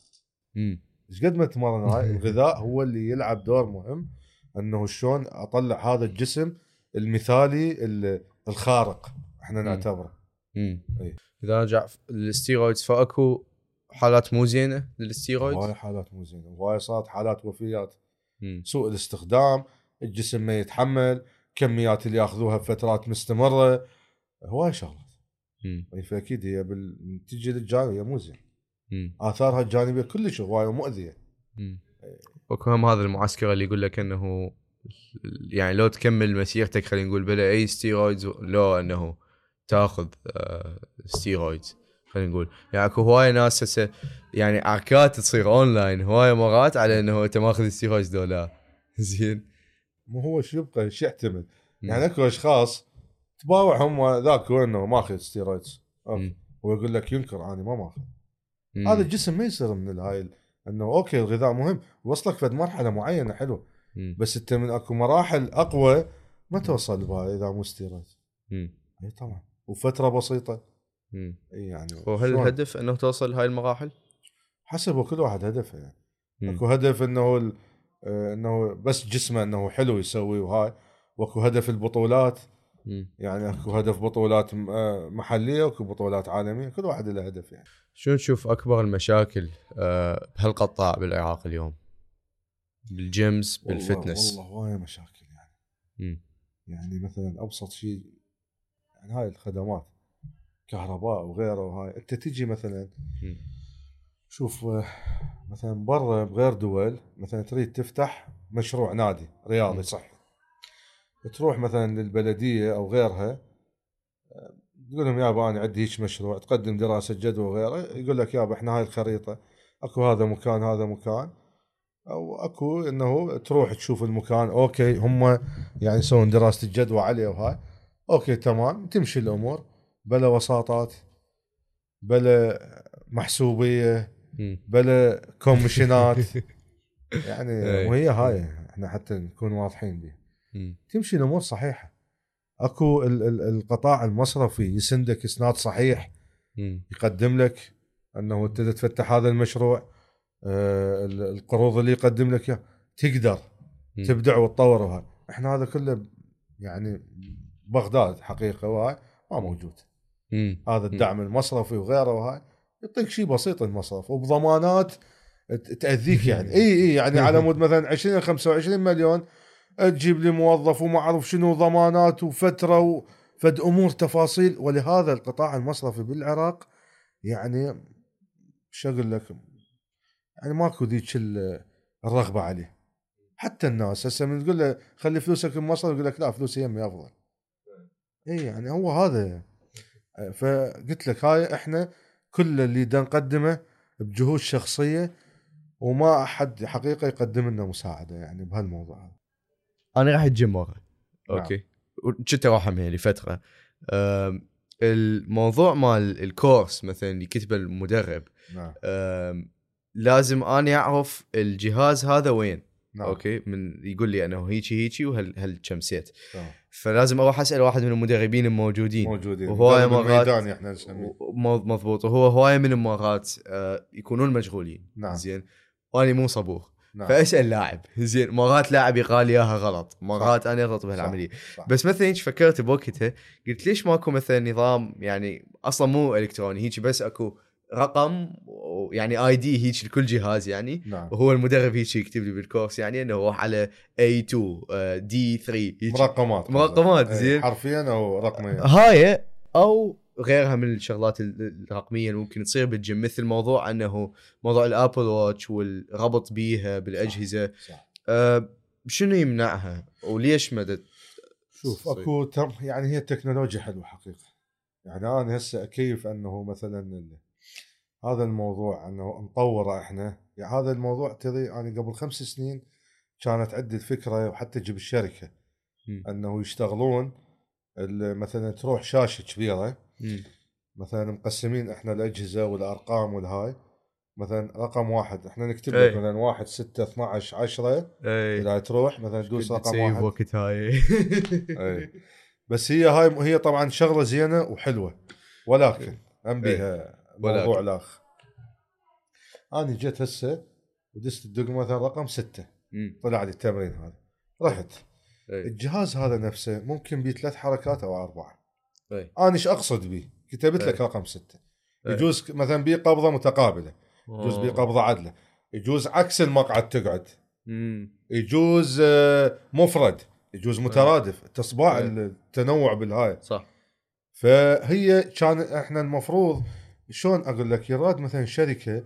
إيش قد ما تمرن هاي؟ الغذاء هو اللي يلعب دور مهم. إنه شلون أطلع هذا الجسم المثالي ال- الخارق إحنا. نعتبره. مم. أي. إذا نرجع لل steroids فأكو حالات مو زينة لل steroids؟ هواي حالات مو زينة. هواي صارت حالات وفيات. مم. سوء الاستخدام الجسم ما يتحمل كميات اللي ياخذوها بفترات مستمرة. هواي شغلات. يعني فاكيد هي بال... تجي للجانب هي مو زين. آثارها الجانبية كلش هواية ومؤذية. اكو هم هذا المعسكر اللي يقول لك إنه يعني لو تكمل مسيرتك خلينا نقول بلا أي steroids لو إنه تاخذ آه، steroids خلينا نقول. يعني أكو هواية ناس هسه يعني عركات تصير اونلاين هواية مرات على إنه أنت ماخذ steroids دو لا زين. مو هو شو يبقى شو مم. يعني أكو أشخاص تباوع هم ذاك هو انه ماخذ steroids مم. هو يقول لك ينكر أنا ما ماخذ. هذا الجسم ما يصير من الهاي ال- إنه okay الغذاء مهم وصلك فد مرحلة معينة حلوة مم. بس أنت من أكو مراحل أقوى ما توصل بها إذا مو ستيرويد مم. إي طبعا وفترة بسيطة مم. إي يعني وهل؟ الهدف إنه توصل هاي المراحل؟ حسب كل واحد هدفه يعني مم. أكو هدف إنه إنه بس جسمه إنه حلو يسوي وهاي وأكو هدف البطولات. يعني أكو هدف بطولات م- آه، محلية وأكو بطولات عالمية كل واحد له هدف يعني شو نشوف أكبر المشاكل آه، بهالقطاع بالعراق اليوم؟ بال gyms بال fitness والله هوايه مشاكل يعني مم. يعني مثلا أبسط شيء يعني هاي الخدمات كهرباء وغيره وهاي أنت تجي مثلا مم. شوف آه، مثلا برا بغير دول مثلا تريد تفتح مشروع نادي رياضي. صحي تروح مثلا للبلدية أو غيرها آه، تقول لهم يابا أنا عندي هيك مشروع تقدم دراسة جدوى وغيره يقول لك يابا إحنا هاي الخريطة أكو هذا مكان هذا مكان أو أكو إنه تروح تشوف المكان أوكي هم يعني يسوون دراسة الجدوى عليه وهاي أوكي تمام تمشي الأمور بلا وساطات بلا محسوبية. بلا كوميشنات يعني أي. وهي هاي إحنا حتى نكون واضحين بها. تمشي الأمور صحيحة أكو ال- ال- القطاع المصرفي يسندك إسناد صحيح. يقدم لك أنه أنت تفتح هذا المشروع آه، ال- القروض اللي يقدم لك إياها تقدر. تبدع وتطور وهاي إحنا هذا كله يعني بغداد حقيقة وهاي ما موجود. هذا الدعم المصرفي وغيره وهاي يعطيك شيء بسيط المصرف وبضمانات تأذيك يعني. إي إي يعني على مود مثلا 20 25 مليون تجيب لي موظف وما اعرف شنو ضمانات وفترة وفد أمور تفاصيل. ولهذا القطاع المصرفي بالعراق يعني شو أقول لك؟ يعني ماكو ذيك ال- الرغبة عليه. حتى الناس هسه من تقول له خلي فلوسك بمصر يقول لك لا فلوسي يمي أفضل. إي يعني هو هذا. فقلت لك هاي إحنا كل اللي دا نقدمه بجهود شخصية وما أحد حقيقة يقدم لنا مساعدة يعني بهالموضوع هذا. أنا راح الجيم مرة. نعم. أوكي. كنت أروح همين لفتره الموضوع مال الكورس مثلا اللي كتبه المدرب نعم. لازم اني أعرف الجهاز هذا وين. نعم. أوكي. من يقول لي انه هيجي هيجي وهل هالكم set تمام. فلازم أروح اسال واحد من المدربين الموجودين. موجودين. وهواية مدرب مرات- إحنا نسميه مضبوط. وهو هواية من المرات آه، يكونون مشغولين. نعم. زين. وأنا مو صبور. نعم. فأسأل لاعب. زين. مرات لاعب يقال اياها غلط. مرات أنا أغلط بهالعمليه صح. بس مثلا هيك فكرت بوقتها قلت ليش ماكو مثلا نظام يعني أصلا مو إلكتروني هيك بس أكو رقم يعني آي دي هيك لكل جهاز يعني. نعم. وهو المدرب هيك يكتب لي بالكورس يعني إنه روح على A2 آه، D3 هيك. مرقمات مرقمات، إيه، زين. حرفيا أو رقميا. هاي أو غيرها من الشغلات ال- الرقمية اللي ممكن تصير بالجيم. مثل موضوع إنه موضوع ال Apple Watch والربط بيها بالأجهزة. صح. أه شنو يمنعها؟ وليش ما دا شوف؟ أكو يعني هي التكنولوجيا حلوة حقيقة. يعني أنا هسه أكيف أنه مثلا هذا الموضوع إنه نطوره إحنا. يعني هذا الموضوع تدري أنا قبل خمس سنين كانت عندي الفكرة وحتى أجيب الشركة مم. إنه يشتغلون مثلا تروح شاشة كبيرة. مثلا مقسمين إحنا الأجهزة والأرقام والهاي. مثلا رقم واحد إحنا نكتب إيه. لك مثلا واحد ستة 12 10 اي إذا تروح مثلا تدوس رقم واحد. وقت هاي؟ اي بس هي هاي هي طبعا شغلة زينة وحلوة. ولكن هم بيها موضوع الاخ أنا جيت هسه ودست الدق مثلا رقم مم. طلع لي التمرين هذا رحت إي. الجهاز هذا نفسه ممكن بيه ثلاث حركات أو أربعة إي. أنا إيش أقصد بيه؟ كتبت لك إي. رقم إي. يجوز مثلا بيه قبضة متقابلة يجوز بيه. قبضة عدلة يجوز عكس المقعد تقعد مم. يجوز آه، مفرد يجوز مترادف تطلع إي. التنوع بالهاي صح فهي كان إحنا المفروض شلون أقول لك؟ يراد مثلا شركة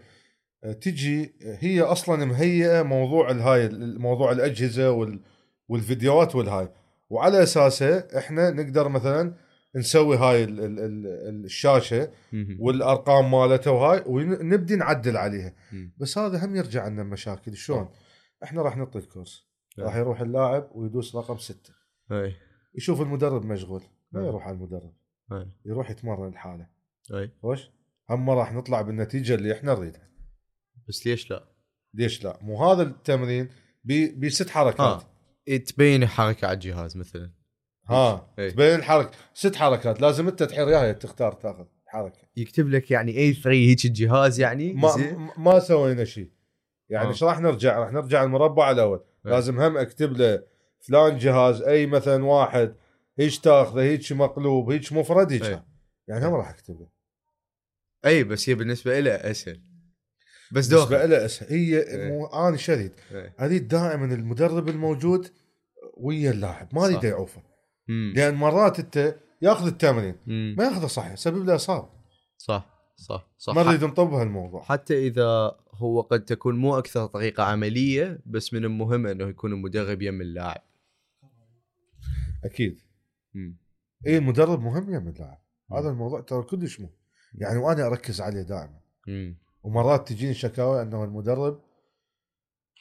آه، تجي آه، هي أصلا مهيئة موضوع الهاي موضوع الأجهزة وال والفيديوهات والهاي. وعلى أساسه إحنا نقدر مثلا نسوي هاي ال ال ال الشاشة. والأرقام مالتها وهاي ونبدي نعدل عليها. بس هذا هم يرجع لنا مشاكل. شلون؟ إحنا راح نعطي الكورس إيه. راح يروح اللاعب ويدوس رقم ستة. اي يشوف المدرب مشغول. ما. يروح على المدرب. يروح يتمرن لحاله خوش؟ هم ما راح نطلع بالنتيجة اللي إحنا نريدها. بس ليش لا؟ ليش لا؟ مو هذا التمرين بي- بست حركات. ها تبين حركه على الجهاز مثلا. ها إيه. تبين الحركة. ست حركات. لازم أنت تحير وياها تختار تأخذ حركة. يكتب لك يعني اي 3 هيك الجهاز يعني؟ ما زين؟ ما- سوينا شيء يعني آه. إيش راح نرجع؟ راح نرجع المربع الأول. إيه. لازم هم أكتب له فلان جهاز اي مثلا واحد هيك تأخذه هيك مقلوب هيك مفرد هيك. إيه. يعني هم راح أكتب له أي بس هي بالنسبة له أسهل بس بالنسبة دوخة له أسهل هي إيه. مو أنا شريد. اريد دائما المدرب الموجود ويا اللاعب ما أريد. يعوفه. لأن مرات أنت يأخذ التمرين مم. ما يأخذه صح يسبب له إصابة صح صح صح ما نريد نطب هالموضوع حتى إذا هو قد تكون مو أكثر طريقة عملية بس من المهم أنه يكون المدرب يم اللاعب أكيد مم. اي المدرب مهم يا من اللاعب. هذا الموضوع ترى كلش مهم يعني وأنا أركز عليه دائما. ومرات تجيني شكاوى إنه المدرب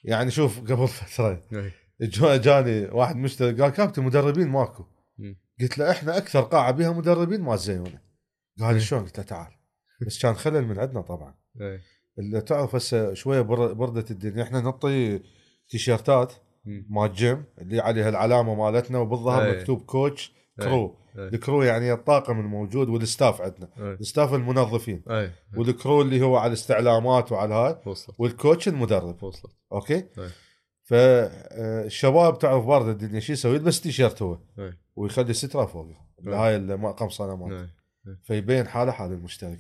يعني شوف قبل فترة إي. جو- جاني واحد مشتري قال كابتن مدربين ماكو. قلت له إحنا أكثر قاعة بها مدربين ما زينونا قال لي إيه. شلون قلت له تعال بس كان خلل من عندنا طبعا إي. اللي تعرف هسه شوية بر- بردة الدنيا إحنا نعطي تيشيرتات. مال جيم اللي عليها العلامة مالتنا وبالظهر إيه. مكتوب coach إيه. crew إيه. ال crew يعني الطاقم الموجود وال staff عندنا. إي. ال staff المنظفين. اي وال crew اللي هو على الاستعلامات وعلى هاي. وال coach المدرب. وصلت. أوكي؟ إيه. فالشباب تعرف برد الدنيا شو يسوي؟ يلبس تيشيرت هو. ويخلي سترة فوقه. إيه. هاي مالته إي. فيبين حاله حال المشترك.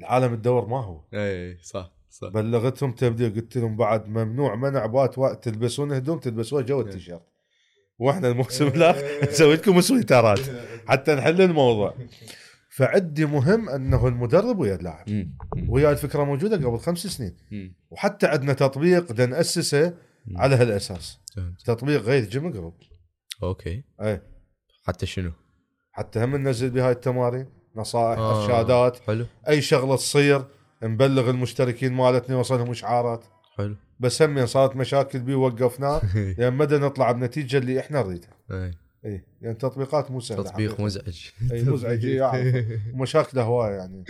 العالم الدور ما هو. اي صح. صح. بلغتهم تبديل قلت لهم بعد ممنوع منع بات وقت تلبسون هدوم تلبسوها جو التيشيرت. وإحنا الموسم الآخر نسوي لكم سويترات. حتى نحل الموضوع. فعندي مهم أنه المدرب ويا اللاعب. وهي الفكرة موجودة قبل خمس سنين. وحتى عندنا تطبيق بدينا نأسسه. على هالأساس. تطبيق غير gym group أوكي. اي حتى شنو؟ حتى هم ننزل بهاي التمارين. نصائح آه. أرشادات. حلو. أي شغلة تصير نبلغ المشتركين مالتنا يوصلهم إشعارات. حلو. بس هم صارت مشاكل بيه وقفناه لأن ما دا نطلع بنتيجة اللي إحنا نريدها اي اي يعني تطبيقات مو سهلة تطبيق حقيقة. مزعج. اي مزعج إي، أعرف. ومشاكله هواية يعني.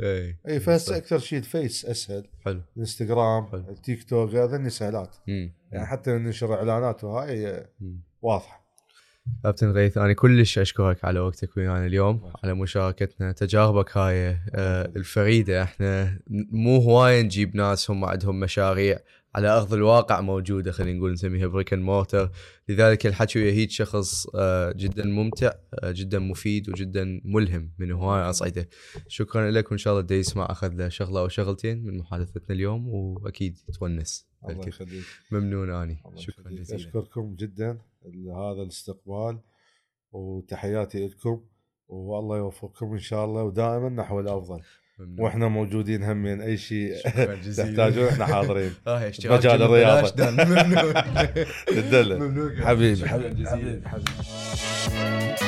اي اي فهسه أكثر شيء الفيس أسهل. حلو. الإنستغرام. التيك توك هذني سهلات. يعني حتى ننشر إعلانات وهاي. واضحة. كابتن غيث أنا كلش أشكرك على وقتك ويانا اليوم على مشاركتنا. تجاربك هاي آه، الفريدة إحنا مو هواية نجيب ناس هم عندهم مشاريع على أرض الواقع موجودة خلينا نقول نسميها brick and mortar لذلك الحكي ويا هيك شخص آه، جدا ممتع آه، جدا مفيد وجدا ملهم من هواية أصعدة شكرا لك وإن شاء الله دا يسمع أخذ له شغلة أو شغلتين من محادثتنا اليوم وأكيد يتونس. الله. يخليك. ممنون آني. شكرا. جزيلا. أشكركم جدا. لهذا الاستقبال وتحياتي لكم والله يوفقكم إن شاء الله ودائما نحو الأفضل. ممنون. وإحنا موجودين همين أي شيء تحتاجون إحنا حاضرين. اشتراك مجال تدلل. ممنون حبيبي. شكراً حبيبي جزيلاً. حبيبي حبيبي.